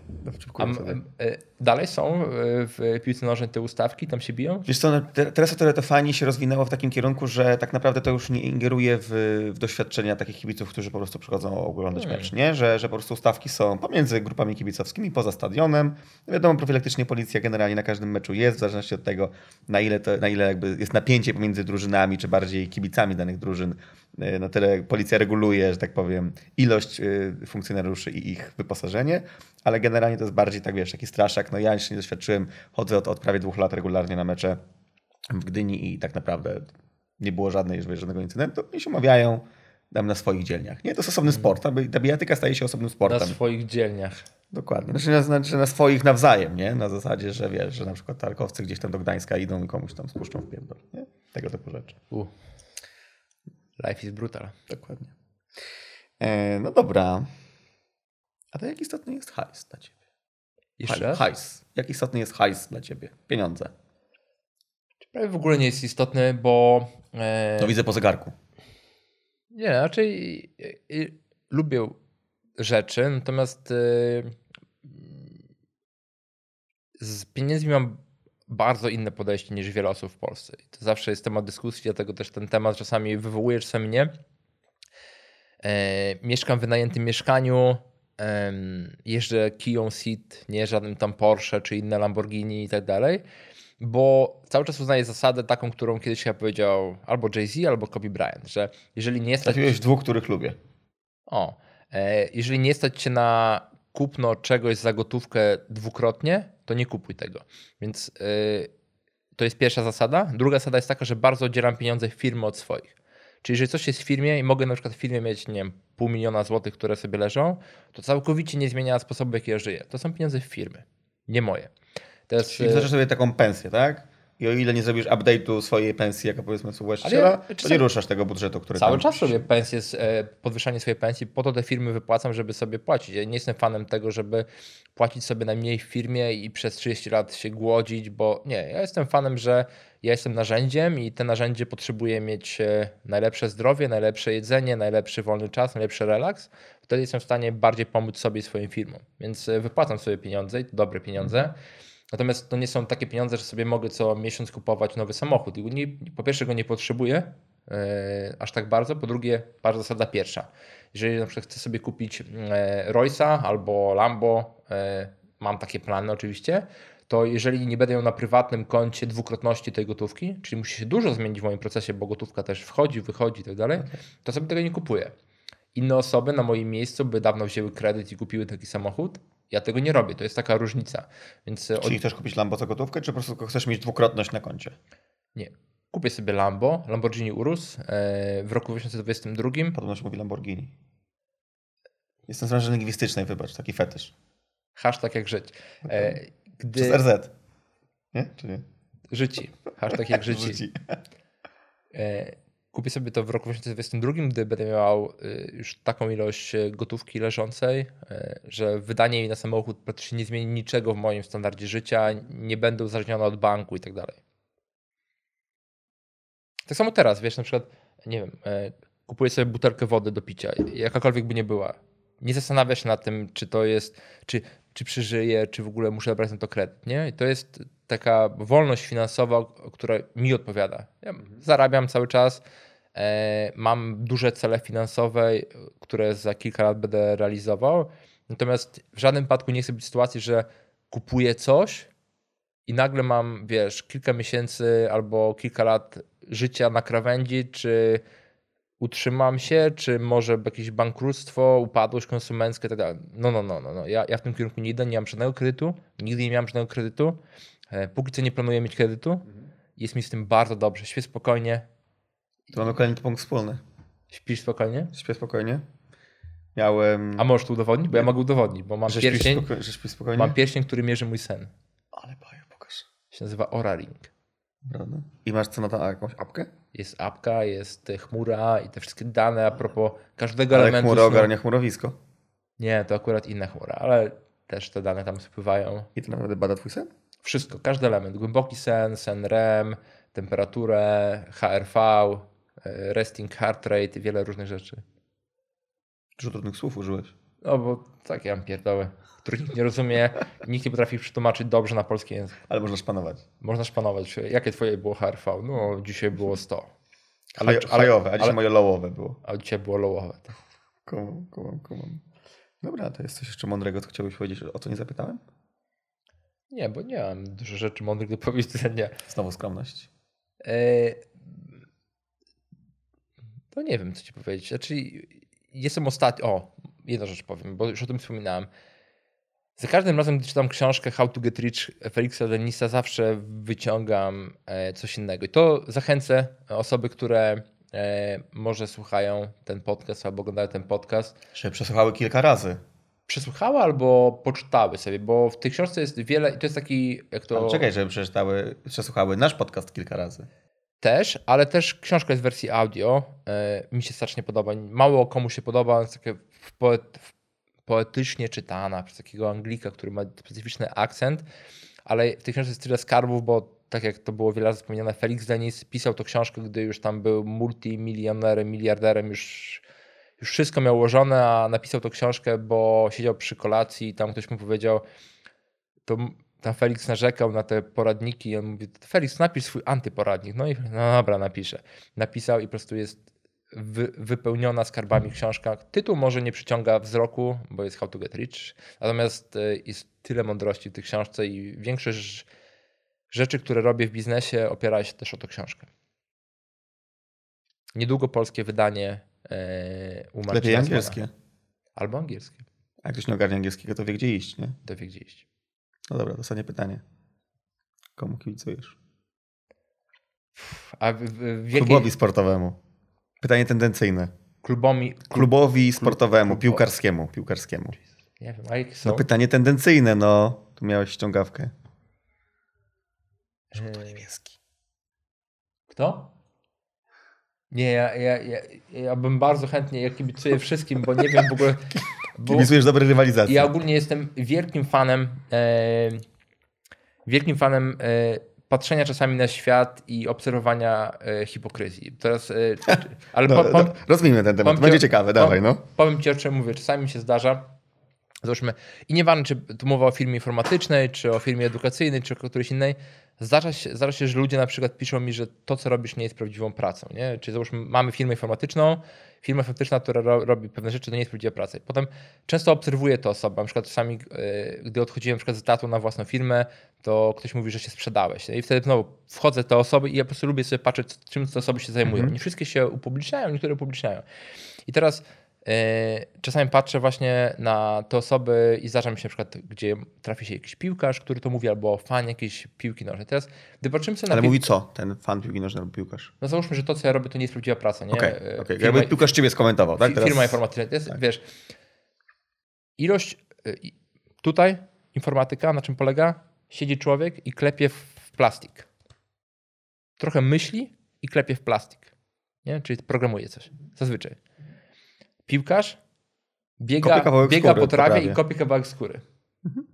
A, e, dalej są e, w piłce nożnej te ustawki, tam się biją? Wiesz co, no, teraz to fajnie się rozwinęło w takim kierunku, że tak naprawdę to już nie ingeruje w, w doświadczenia takich kibiców, którzy po prostu przychodzą oglądać hmm. mecz, nie? Że, że po prostu ustawki są pomiędzy grupami kibicowskimi, poza stadionem. Wiadomo, profilaktycznie policja generalnie na każdym meczu jest, w zależności od tego, na ile, to, na ile jakby jest napięcie pomiędzy drużynami, czy bardziej kibicami danych drużyn na tyle policja reguluje, że tak powiem, ilość y, funkcjonariuszy i ich wyposażenie, ale generalnie to jest bardziej tak, wiesz, taki straszak. No ja jeszcze nie doświadczyłem, chodzę od, od prawie dwóch lat regularnie na mecze w Gdyni i tak naprawdę nie było żadnej, żadnego incydentu. Oni się omawiają tam na swoich dzielniach. Nie, to jest osobny sport. Ta bijatyka staje się osobnym sportem. Na swoich dzielniach. Dokładnie. Znaczy na, znaczy na swoich nawzajem, nie? Na zasadzie, że wiesz, że na przykład tarkowcy gdzieś tam do Gdańska idą i komuś tam spuszczą w pierdol. Nie? Tego typu rzeczy. U. Life is brutal. Dokładnie. E, no dobra. A to jak istotny jest hajs dla ciebie? Jeszcze Hajs. Jak istotny jest hajs dla ciebie? Pieniądze. Prawie w ogóle nie jest istotny, bo... E... No widzę po zegarku. Nie, raczej lubię rzeczy, natomiast e, z pieniędzmi mam bardzo inne podejście niż wiele osób w Polsce. I to zawsze jest temat dyskusji, dlatego też ten temat czasami wywołuje, czasami nie. E, mieszkam w wynajętym mieszkaniu, jeżdżę Kia Ceed, nie żadnym tam Porsche czy inne Lamborghini i tak dalej, bo cały czas uznaję zasadę taką, którą kiedyś ja powiedział albo Jay-Z, albo Kobe Bryant, że jeżeli nie stać... Trafiłeś dwóch, których lubię. O, e, jeżeli nie stać się na kupno czegoś za gotówkę dwukrotnie, to nie kupuj tego. Więc yy, to jest pierwsza zasada. Druga zasada jest taka, że bardzo oddzielam pieniądze firmy od swoich. Czyli jeżeli coś jest w firmie i mogę na przykład w firmie mieć, nie wiem, pół miliona złotych, które sobie leżą, to całkowicie nie zmienia sposobu, w jaki ja żyję. To są pieniądze firmy, nie moje. Teraz, Czyli wznaczasz sobie taką pensję, tak? I o ile nie zrobisz update'u swojej pensji jako powiedzmy współwłaściciela, ja, to nie ruszasz tego budżetu, który Cały czas sobie pensję, e, podwyższanie swojej pensji, po to te firmy wypłacam, żeby sobie płacić. Ja nie jestem fanem tego, żeby płacić sobie najmniej w firmie i przez 30 lat się głodzić, bo nie, ja jestem fanem, że ja jestem narzędziem i te narzędzie potrzebuje mieć e, najlepsze zdrowie, najlepsze jedzenie, najlepszy wolny czas, najlepszy relaks. Wtedy jestem w stanie bardziej pomóc sobie i swoim firmom. Więc e, wypłacam sobie pieniądze i to dobre pieniądze. Mhm Natomiast to nie są takie pieniądze, że sobie mogę co miesiąc kupować nowy samochód. I nie, po pierwsze go nie potrzebuję yy, aż tak bardzo, po drugie bardzo zasada pierwsza. Jeżeli na przykład chcę sobie kupić yy, Roysa albo Lambo, yy, mam takie plany oczywiście, to jeżeli nie będę ją na prywatnym koncie dwukrotności tej gotówki, czyli musi się dużo zmienić w moim procesie, bo gotówka też wchodzi, wychodzi i tak dalej, to sobie tego nie kupuję. Inne osoby na moim miejscu by dawno wzięły kredyt i kupiły taki samochód, ja tego nie robię, to jest taka różnica. Więc e, Czyli od... chcesz kupić Lambo za gotówkę, czy po prostu chcesz mieć dwukrotność na koncie? Nie. Kupię sobie Lambo, Lamborghini Urus e, w roku 2022. Podobno się mówi Lamborghini. Jestem z lingwistycznej, wybacz, taki fetysz. Hashtag jak żyć. E, gdy... Przez RZ. Nie? Czy nie? Życi. Hashtag jak życi. życi kupię sobie to w roku 2022, gdy będę miał y, już taką ilość y, gotówki leżącej, y, że wydanie jej na samochód praktycznie nie zmieni niczego w moim standardzie życia, nie będę uzależniony od banku i tak dalej. Tak samo teraz, wiesz, na przykład, nie wiem, kupuję sobie butelkę wody do picia, jakakolwiek by nie była. Nie zastanawia się nad tym, czy to jest, czy, czy przeżyję, czy w ogóle muszę brać na to kredyt, nie? I to jest taka wolność finansowa, która mi odpowiada. Ja zarabiam cały czas, E, mam duże cele finansowe, które za kilka lat będę realizował. Natomiast w żadnym wypadku nie chcę być w sytuacji, że kupuję coś i nagle mam, wiesz, kilka miesięcy albo kilka lat życia na krawędzi, czy utrzymam się, czy może jakieś bankructwo, upadłość konsumencka itd. Tak no, no, no, no. no. Ja, ja w tym kierunku nie idę, nie mam żadnego kredytu, nigdy nie miałem żadnego kredytu. E, póki co nie planuję mieć kredytu. Mhm. Jest mi z tym bardzo dobrze, śpię spokojnie, to mamy kolejny punkt wspólny. Śpisz spokojnie? Śpię spokojnie. Miałem... A możesz to udowodnić? Bo ja mogę udowodnić, bo mam że pierścień, spoko... że śpisz spokojnie? mam pierścień, który mierzy mój sen. Ale bajo, pokaż. Się nazywa Ora Ring. Prawda? I masz co na to jakąś apkę? Jest apka, jest chmura i te wszystkie dane a propos każdego ale elementu. chmura ogarnia chmurowisko? Nie, to akurat inna chmura, ale też te dane tam spływają. I to naprawdę bada twój sen? Wszystko, każdy element. Głęboki sen, sen REM, temperaturę, HRV, E, resting heart rate i wiele różnych rzeczy. Dużo trudnych słów użyłeś. No bo tak ja mam pierdoły, których nikt nie rozumie, nikt nie potrafi przetłumaczyć dobrze na polski język. Ale można szpanować. Można szpanować. Jakie twoje było HRV? No dzisiaj było 100. Ale, Haj, hajowe, a dzisiaj ale, moje lowowe było. A dzisiaj było lowowe. Tak. Kumam, kumam, kumam. Dobra, to jest coś jeszcze mądrego, co chciałbyś powiedzieć, o co nie zapytałem? Nie, bo nie mam dużo rzeczy mądrych do powiedzenia. Znowu skromność. E, no nie wiem, co ci powiedzieć. Znaczy, jestem ostatni. O, jedną rzecz powiem, bo już o tym wspominałem. Za każdym razem, gdy czytam książkę How to Get Rich Felixa Denisa, zawsze wyciągam e, coś innego. I to zachęcę osoby, które e, może słuchają ten podcast albo oglądają ten podcast. Że przesłuchały kilka razy. Przesłuchały albo poczytały sobie, bo w tej książce jest wiele i to jest taki. Jak to... Ale czekaj, żeby przeczytały, przesłuchały nasz podcast kilka razy też, ale też książka jest w wersji audio. E, mi się strasznie podoba. Mało komu się podoba, jest takie poet, poetycznie czytana przez takiego Anglika, który ma specyficzny akcent, ale w tej książce jest tyle skarbów, bo tak jak to było wiele razy wspomniane, Felix Denis pisał tą książkę, gdy już tam był multimilionerem, miliarderem, już, już wszystko miał ułożone, a napisał tą książkę, bo siedział przy kolacji i tam ktoś mu powiedział, to tam Felix narzekał na te poradniki i on mówi, Felix napisz swój antyporadnik. No i no dobra, napiszę. Napisał i po prostu jest wy, wypełniona skarbami książka. Tytuł może nie przyciąga wzroku, bo jest How to Get Rich, natomiast e, jest tyle mądrości w tej książce i większość rzeczy, które robię w biznesie opiera się też o tą książkę. Niedługo polskie wydanie e, u Lepiej angielskie. Albo angielskie. A jak ktoś nie ogarnia angielskiego, to wie gdzie iść, nie? To wie gdzie iść. No dobra, ostatnie pytanie. Komu kibicujesz? A w, w, w jakiej... Klubowi sportowemu. Pytanie tendencyjne. Klubowi, klub... Klubowi sportowemu, klub... piłkarskiemu. piłkarskiemu. Nie wiem, a jakie są? No pytanie tendencyjne, no. Tu miałeś ściągawkę. Żółto-niebieski. Kto? Nie, ja, ja, ja, ja bym bardzo chętnie, ja kibicuję wszystkim, bo nie wiem w ogóle... Bo Kibicujesz dobre rywalizacje. Ja ogólnie jestem wielkim fanem e, wielkim fanem e, patrzenia czasami na świat i obserwowania e, hipokryzji. Teraz, e, ale no, po, no, rozwijmy ten temat, będzie ciekawe, dawaj no. Powiem ci o czym mówię, czasami mi się zdarza, załóżmy, i nieważne czy tu mowa o firmie informatycznej, czy o firmie edukacyjnej, czy o którejś innej, Zdarza się, zdarza się, że ludzie na przykład piszą mi, że to, co robisz, nie jest prawdziwą pracą. Nie? Czyli załóżmy, mamy firmę informatyczną, firma informatyczna, która ro, robi pewne rzeczy, to nie jest prawdziwa praca. I potem często obserwuję to osoba. Na przykład czasami, yy, gdy odchodziłem na przykład z etatu na własną firmę, to ktoś mówi, że się sprzedałeś. I wtedy znowu wchodzę w te osoby i ja po prostu lubię sobie patrzeć, czym te osoby się zajmują. Mm -hmm. Nie wszystkie się upubliczniają, niektóre upubliczniają. I teraz E, czasami patrzę właśnie na te osoby i zdarza mi się na przykład, gdzie trafi się jakiś piłkarz, który to mówi, albo fan jakiejś piłki nożnej. Teraz, gdy patrzymy sobie Ale mówi co, ten fan piłki nożnej albo piłkarz? No załóżmy, że to, co ja robię, to nie jest prawdziwa praca, nie? Okej, okay, okay. Firma, jakby piłkarz ciebie skomentował, tak? Teraz... Firma informatyczna. Jest, tak. Wiesz, ilość, e, tutaj informatyka, na czym polega? Siedzi człowiek i klepie w plastik. Trochę myśli i klepie w plastik. Nie? Czyli programuje coś. Zazwyczaj piłkarz biega, biega po trawie i kopie kawałek skóry. Mhm.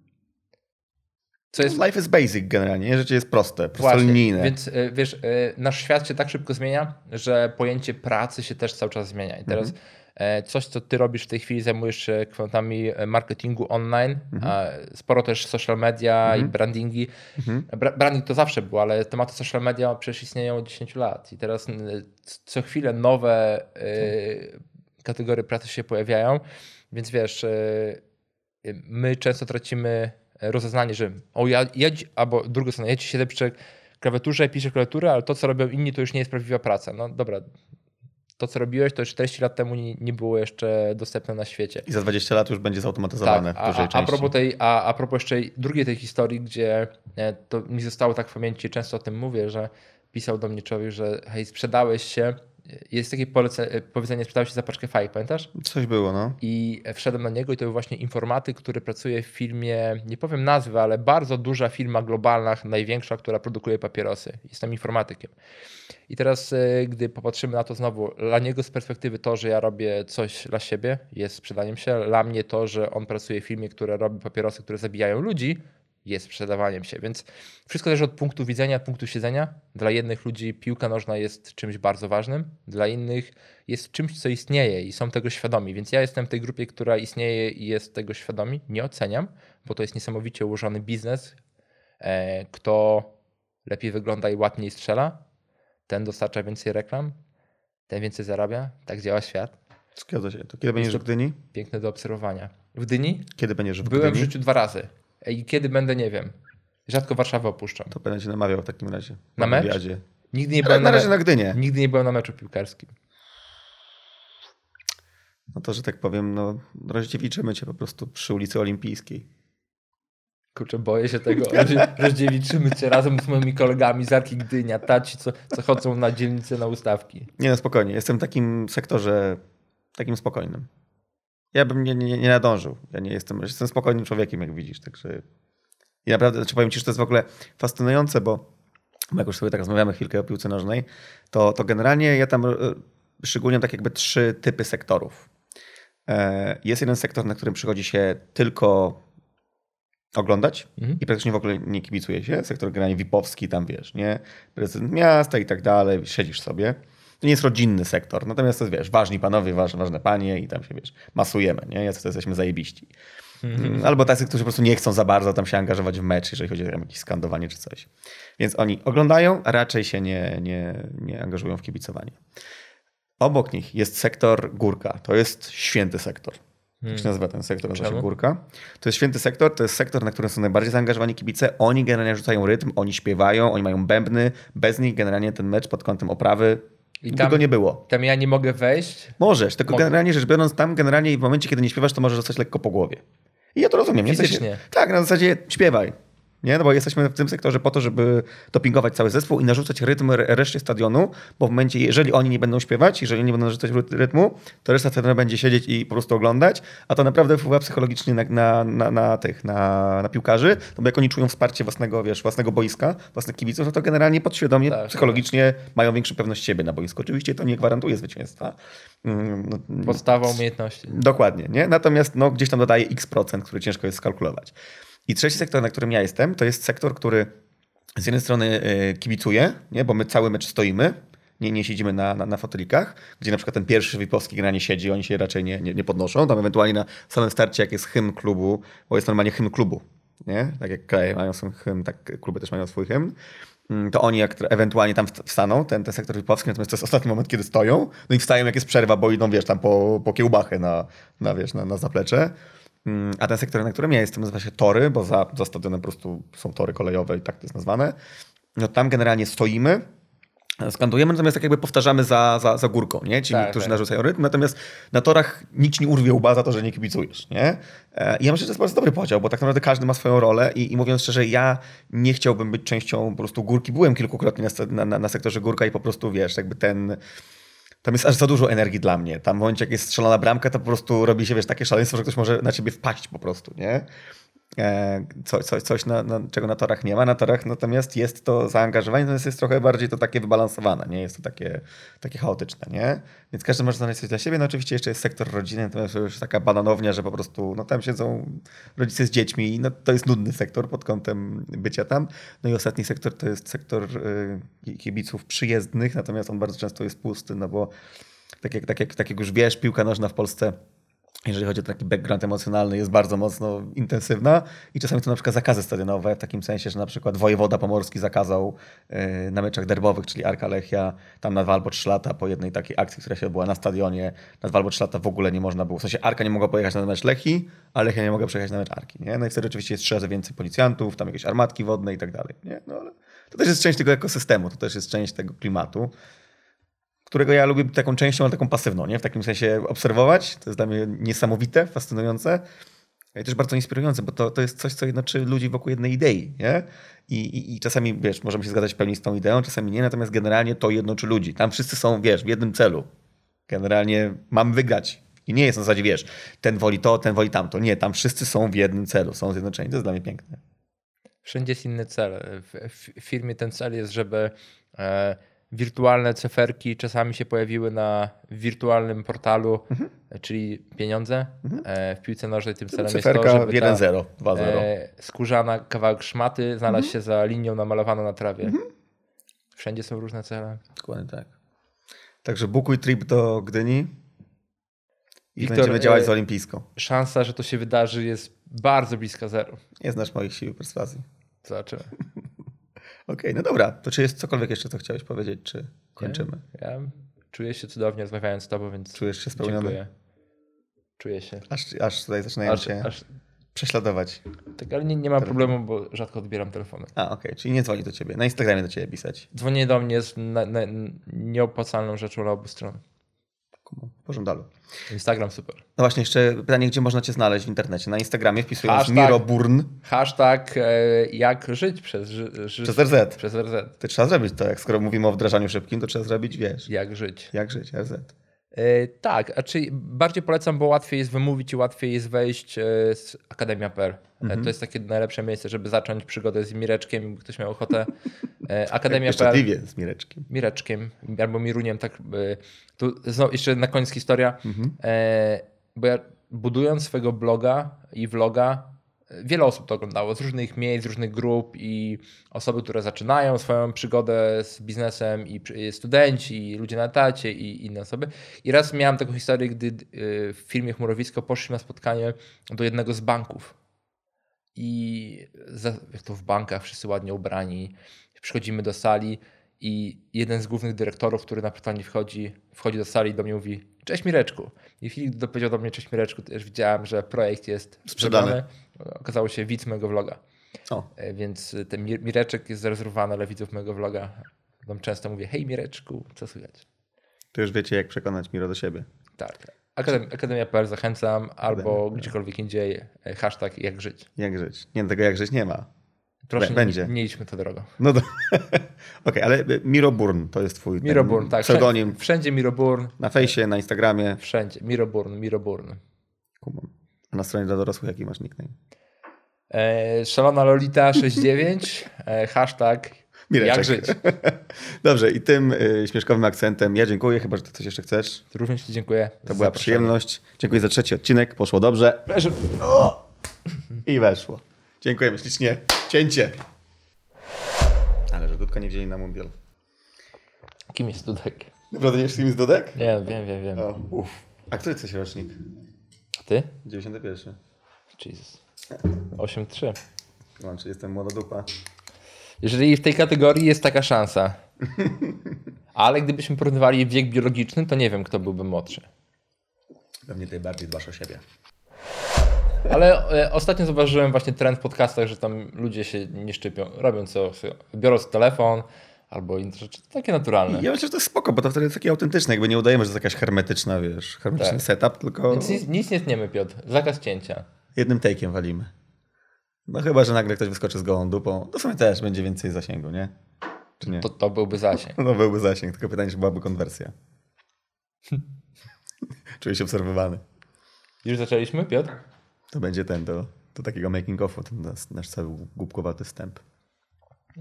Co jest... Life is basic generalnie, rzeczy jest proste, prostolinijne. Więc e, wiesz, e, nasz świat się tak szybko zmienia, że pojęcie pracy się też cały czas zmienia. I teraz mhm. E, coś, co ty robisz w tej chwili, zajmujesz się kwotami marketingu online, mhm. sporo też social media mhm. i brandingi. Mhm. Branding to zawsze było, ale tematy social media przecież istnieją od 10 lat i teraz co chwilę nowe kategorie pracy się pojawiają, więc wiesz, e, my często tracimy rozeznanie, że o ja, ja albo drugą stronę, ja ci siedzę przy klawiaturze, piszę klawiaturę, ale to, co robią inni, to już nie jest prawdziwa praca. No dobra, to, co robiłeś, to już 40 lat temu nie, nie, było jeszcze dostępne na świecie. I za 20 lat już będzie zautomatyzowane tak, w dużej a, części. A propos, tej, a, a propos jeszcze drugiej tej historii, gdzie e, to mi zostało tak w pamięci, często o tym mówię, że pisał do mnie człowiek, że hej, sprzedałeś się, jest takie polece, powiedzenie, sprzedał się za paczkę fajek, pamiętasz? Coś było, no. I wszedłem na niego i to był właśnie informatyk, który pracuje w firmie, nie powiem nazwy, ale bardzo duża firma globalna, największa, która produkuje papierosy. Jestem informatykiem. I teraz, e, gdy popatrzymy na to znowu, dla niego z perspektywy to, że ja robię coś dla siebie, jest sprzedaniem się. Dla mnie to, że on pracuje w firmie, która robi papierosy, które zabijają ludzi, jest sprzedawaniem się. Więc wszystko zależy od punktu widzenia, punktu siedzenia. Dla jednych ludzi piłka nożna jest czymś bardzo ważnym, dla innych jest czymś, co istnieje i są tego świadomi. Więc ja jestem w tej grupie, która istnieje i jest tego świadomi. Nie oceniam, bo to jest niesamowicie ułożony biznes. E, kto lepiej wygląda i ładniej strzela, ten dostarcza więcej reklam, ten więcej zarabia. Tak działa świat. Zgadza się. To kiedy będziesz w Gdyni? Piękne do obserwowania. W Gdyni? Kiedy będziesz w Gdyni? Byłem w życiu dwa razy. I kiedy będę, nie wiem. Rzadko Warszawę opuszczam. To będę cię namawiał w takim razie. Na mecz? Wywiadzie. Nigdy nie byłem na, razie na Gdynie. Nigdy nie byłem na meczu piłkarskim. No to, że tak powiem, no rozdziewiczymy cię po prostu przy ulicy Olimpijskiej. Kurczę, boję się tego. Rozdziewiczymy cię razem z moimi kolegami z Arki Gdynia, taci, co, co chodzą na dzielnicę na ustawki. Nie no, spokojnie. Jestem w takim sektorze takim spokojnym. Ja bym nie, nie, nie nadążył. Ja nie jestem, jestem spokojnym człowiekiem, jak widzisz, także i naprawdę, znaczy powiem ci, że to jest w ogóle fascynujące, bo jak już sobie tak rozmawiamy chwilkę o piłce nożnej, to, to generalnie ja tam e, szczególnie tak jakby trzy typy sektorów. E, jest jeden sektor, na którym przychodzi się tylko oglądać mhm. i praktycznie w ogóle nie kibicuje się. Sektor generalnie VIP-owski, tam wiesz, nie? Prezydent miasta i tak dalej, siedzisz sobie. To nie jest rodzinny sektor, natomiast to jest, wiesz, ważni panowie, ważne, ważne panie i tam się, wiesz, masujemy, nie? Jacy to jesteśmy zajebiści. Mhm. Albo tacy, którzy po prostu nie chcą za bardzo tam się angażować w mecz, jeżeli chodzi o jakieś skandowanie czy coś. Więc oni oglądają, a raczej się nie, nie, nie angażują w kibicowanie. Obok nich jest sektor górka. To jest święty sektor. Jak się nazywa ten sektor, nazywa się Górka. To jest święty sektor, to jest sektor, na którym są najbardziej zaangażowani kibice. Oni generalnie rzucają rytm, oni śpiewają, oni mają bębny. Bez nich generalnie ten mecz pod kątem oprawy i tam, tego nie było. Tam ja nie mogę wejść? Możesz, tylko mogę. generalnie rzecz biorąc, tam generalnie w momencie, kiedy nie śpiewasz, to możesz zostać lekko po głowie. I ja to rozumiem. Fizycznie. Nie? tak, na zasadzie śpiewaj. Nie? No bo jesteśmy w tym sektorze po to, żeby dopingować cały zespół i narzucać rytm reszcie stadionu, bo w momencie, jeżeli oni nie będą śpiewać, jeżeli nie będą narzucać rytmu, to reszta stadionu będzie siedzieć i po prostu oglądać, a to naprawdę wpływa psychologicznie na, na, na, na tych, na, na piłkarzy, no bo jak oni czują wsparcie własnego, wiesz, własnego boiska, własnych kibiców, no to generalnie podświadomie, tak, psychologicznie tak. mają większą pewność siebie na boisku. Oczywiście to nie gwarantuje zwycięstwa. Mm, no, Podstawa umiejętności. Dokładnie, nie? Natomiast no, gdzieś tam dodaje x procent, który ciężko jest skalkulować. I trzeci sektor, na którym ja jestem, to jest sektor, który z jednej strony e, kibicuje, nie? bo my cały mecz stoimy, nie, nie siedzimy na, na, na fotelikach, gdzie na przykład ten pierwszy Wipowski granie siedzi, oni się raczej nie, nie, nie podnoszą. Tam ewentualnie na samym starcie, jak jest hymn klubu, bo jest normalnie hymn klubu, nie? Tak jak kraje mają swój hymn, tak kluby też mają swój hymn. Mm, to oni jak ewentualnie tam wstaną, ten, ten sektor Wipowski, natomiast to jest ostatni moment, kiedy stoją, no i wstają jak jest przerwa, bo idą, wiesz, tam po, po kiełbachę na, na, wiesz, na, na zaplecze. Mm, a ten sektor, na którym ja jestem, nazywa się Tory, bo za, za stadionem po prostu są tory kolejowe i tak to jest nazwane. No tam generalnie stoimy, skandujemy, natomiast tak jakby powtarzamy za, za, za górką, nie? Ci, tak, którzy tak. narzucają rytm, natomiast na torach nikt nie urwie łba za to, że nie kibicujesz, nie? E, I ja myślę, że to jest bardzo dobry podział, bo tak naprawdę każdy ma swoją rolę i, i mówiąc szczerze, ja nie chciałbym być częścią po prostu górki. Byłem kilkukrotnie na, na, na sektorze górka i po prostu, wiesz, jakby ten tam jest aż za dużo energii dla mnie. Tam w momencie, jak jest strzelona bramka, to po prostu robi się, wiesz, takie szaleństwo, że ktoś może na ciebie wpaść po prostu, nie? E, co, coś, coś na, na, czego na torach nie ma. Na torach natomiast jest to zaangażowanie, natomiast jest trochę bardziej to takie wybalansowane, nie jest to takie, takie chaotyczne, nie? Więc każdy może znaleźć coś dla siebie. No oczywiście jeszcze jest sektor rodziny, natomiast to już taka bananownia, że po prostu no tam siedzą rodzice z dziećmi i no, to jest nudny sektor pod kątem bycia tam. No i ostatni sektor to jest sektor y, kibiców przyjezdnych, natomiast on bardzo często jest pusty, no bo tak jak, tak jak, tak jak już wiesz, piłka nożna w Polsce jeżeli chodzi o taki background emocjonalny, jest bardzo mocno intensywna i czasami to na przykład zakazy stadionowe, w takim sensie, że na przykład wojewoda pomorski zakazał y, na meczach derbowych, czyli Arka Lechia, tam na dwa albo trzy lata po jednej takiej akcji, która się odbyła na stadionie, na dwa albo trzy lata w ogóle nie można było, w sensie Arka nie mogła pojechać na mecz Lechi, a Lechia nie mogła przejechać na mecz Arki, nie? No i wtedy oczywiście jest trzy razy więcej policjantów, tam jakieś armatki wodne i tak dalej, nie? No ale to też jest część tego ekosystemu, to też jest część tego klimatu którego ja lubię taką częścią, ale taką pasywną, nie? W takim sensie obserwować. To jest dla mnie niesamowite, fascynujące i też bardzo inspirujące, bo to, to jest coś, co jednoczy ludzi wokół jednej idei, nie? I, i, I, czasami, wiesz, możemy się zgadzać w pełni z tą ideą, czasami nie, natomiast generalnie to jednoczy ludzi. Tam wszyscy są, wiesz, w jednym celu. Generalnie mam wygrać. I nie jest na zasadzie, wiesz, ten woli to, ten woli tamto. Nie, tam wszyscy są w jednym celu, są zjednoczeni. To jest dla mnie piękne. Wszędzie jest inny cel. W, w firmie ten cel jest, żeby e, wirtualne cyferki czasami się pojawiły na wirtualnym portalu, mhm. czyli pieniądze. Mhm. E, w piłce nożnej tym celem Cyferka jest to, żeby 1-0, 2-0. E, skórzana kawałek szmaty znalazł mhm. się za linią namalowaną na trawie. Mhm. Wszędzie są różne cele. Dokładnie tak. Także bukuj trip do Gdyni i Wiktor, będziemy działać z e, olimpijską. Szansa, że to się wydarzy jest bardzo bliska zero. Nie znasz moich sił perswazji. Zobaczymy. Okej, okay, no dobra. To czy jest cokolwiek jeszcze, co chciałeś powiedzieć, czy kończymy? Ja, ja czuję się cudownie rozmawiając z tobą, więc Czujesz się spełniony? Dziękuję. Czuję się. Aż, aż tutaj zaczynają aż, cię aż... prześladować. Tak, ale nie, nie ma problemu, bo rzadko odbieram telefony. A, okej, okay. czyli nie dzwoni do ciebie. Na Instagramie do ciebie pisać. Dzwonienie do mnie jest na, na, nieopłacalną rzeczą na obu stron. Pożądalu. Instagram super. No właśnie, jeszcze pytanie, gdzie można cię znaleźć w internecie? Na Instagramie wpisując hashtag, Miroburn. Hashtag e, jak żyć przez, ży, przez RZ. Przez RZ. To trzeba zrobić to, jak skoro mówimy o wdrażaniu szybkim, to trzeba zrobić, wiesz. Jak żyć. Jak żyć, RZ. E, tak, a czy bardziej polecam, bo łatwiej jest wymówić i łatwiej jest wejść e, z Akademia.pl. Mhm. To jest takie najlepsze miejsce, żeby zacząć przygodę z Mireczkiem, ktoś miał ochotę. Akademia.pl. Jeszcze z Mireczkiem. Mireczkiem albo Miruniem, tak. Tu znowu jeszcze na koniec historia, mhm. bo ja budując swojego bloga i vloga wiele osób to oglądało z różnych miejsc, z różnych grup i osoby, które zaczynają swoją przygodę z biznesem i studenci, i ludzie na etacie i inne osoby. I raz miałem taką historię, gdy y, w firmie Chmurowisko poszliśmy na spotkanie do jednego z banków. I jak to w bankach, wszyscy ładnie ubrani, przychodzimy do sali i jeden z głównych dyrektorów, który na pytanie wchodzi, wchodzi do sali i do mnie mówi Cześć Mireczku. I Filip dopowiedział do mnie Cześć Mireczku, też widziałem, że projekt jest sprzedany. Okazało się widz mojego vloga. O. E, więc ten Mireczek jest zarezerwowany dla widzów mojego vloga. Tam często mówię, hej Mireczku, co słychać? To już wiecie, jak przekonać Miro do siebie. Tak. Akademia, Akademia.pl zachęcam, albo tak. gdziekolwiek indziej e, hashtag jak żyć. Jak żyć. Nie, tego jak żyć nie ma. Proszę, będzie. Nie, nie idźmy to drogą. No to, Okej, okay, ale Miroburn to jest twój Miroburn, tak. pseudonim. Wszędzie, Miroburn. Na fejsie, na Instagramie. Wszędzie. Miroburn, Miroburn. Kumam. A na stronie dla dorosłych jaki masz nickname? E, szalona Lolita 69, e, hashtag Mireczek. jak żyć. Dobrze i tym y, śmieszkowym akcentem ja dziękuję, chyba, że ty coś jeszcze chcesz. Również ci dziękuję. To była przyjemność. Dziękuję za trzeci odcinek, poszło dobrze. I weszło. Dziękujemy ślicznie. Cięcie. Ale że Dudka nie wzięli na mundial. Kim jest Dudek? Naprawdę nie wiesz, kim jest Dudek? Nie, wiem, wiem, wiem. O, uf. A który jesteś rocznik? A ty? 91. Jesus. 8-3. Mam, czy jestem młoda dupa. Jeżeli w tej kategorii jest taka szansa. Ale gdybyśmy porównywali wiek biologiczny, to nie wiem, kto byłby młodszy. Pewnie ty bardziej dbasz o siebie. Ale e, ostatnio zauważyłem właśnie trend w podcastach, że tam ludzie się nie szczypią, robią co, biorąc telefon albo inne rzeczy, takie naturalne. Ja myślę, że to jest spoko, bo to wtedy jest takie autentyczne, jakby nie udajemy, że to jest jakaś hermetyczna, wiesz, hermetyczny tak. setup, tylko... Więc nic, nic nie tniemy, Piotr, zakaz cięcia. Jednym take'iem walimy. No chyba, że nagle ktoś wyskoczy z gołą dupą, to w sumie też będzie więcej zasięgu, nie? Czy nie? To, to byłby zasięg. No byłby zasięg, tylko pytanie, czy byłaby konwersja. Czuję się obserwowany. Już zaczęliśmy, Piotr? To będzie ten do, do takiego making offu, ten nasz, nasz cały głupkowaty wstęp.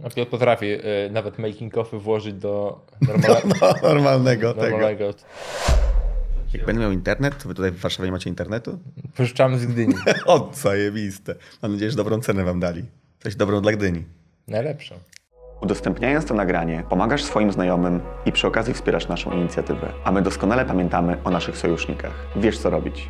A Piotr potrafi y, nawet making offy włożyć do normalnego, no, normalnego, normalnego. Tego. Jak będę miał internet, to wy tutaj w Warszawie nie macie internetu? Pożyczamy z Gdyni. o, zajebiste. Mam nadzieję, że dobrą cenę wam dali. Coś dobrą dla Gdyni. Najlepszą. Udostępniając to nagranie, pomagasz swoim znajomym i przy okazji wspierasz naszą inicjatywę. A my doskonale pamiętamy o naszych sojusznikach. Wiesz co robić.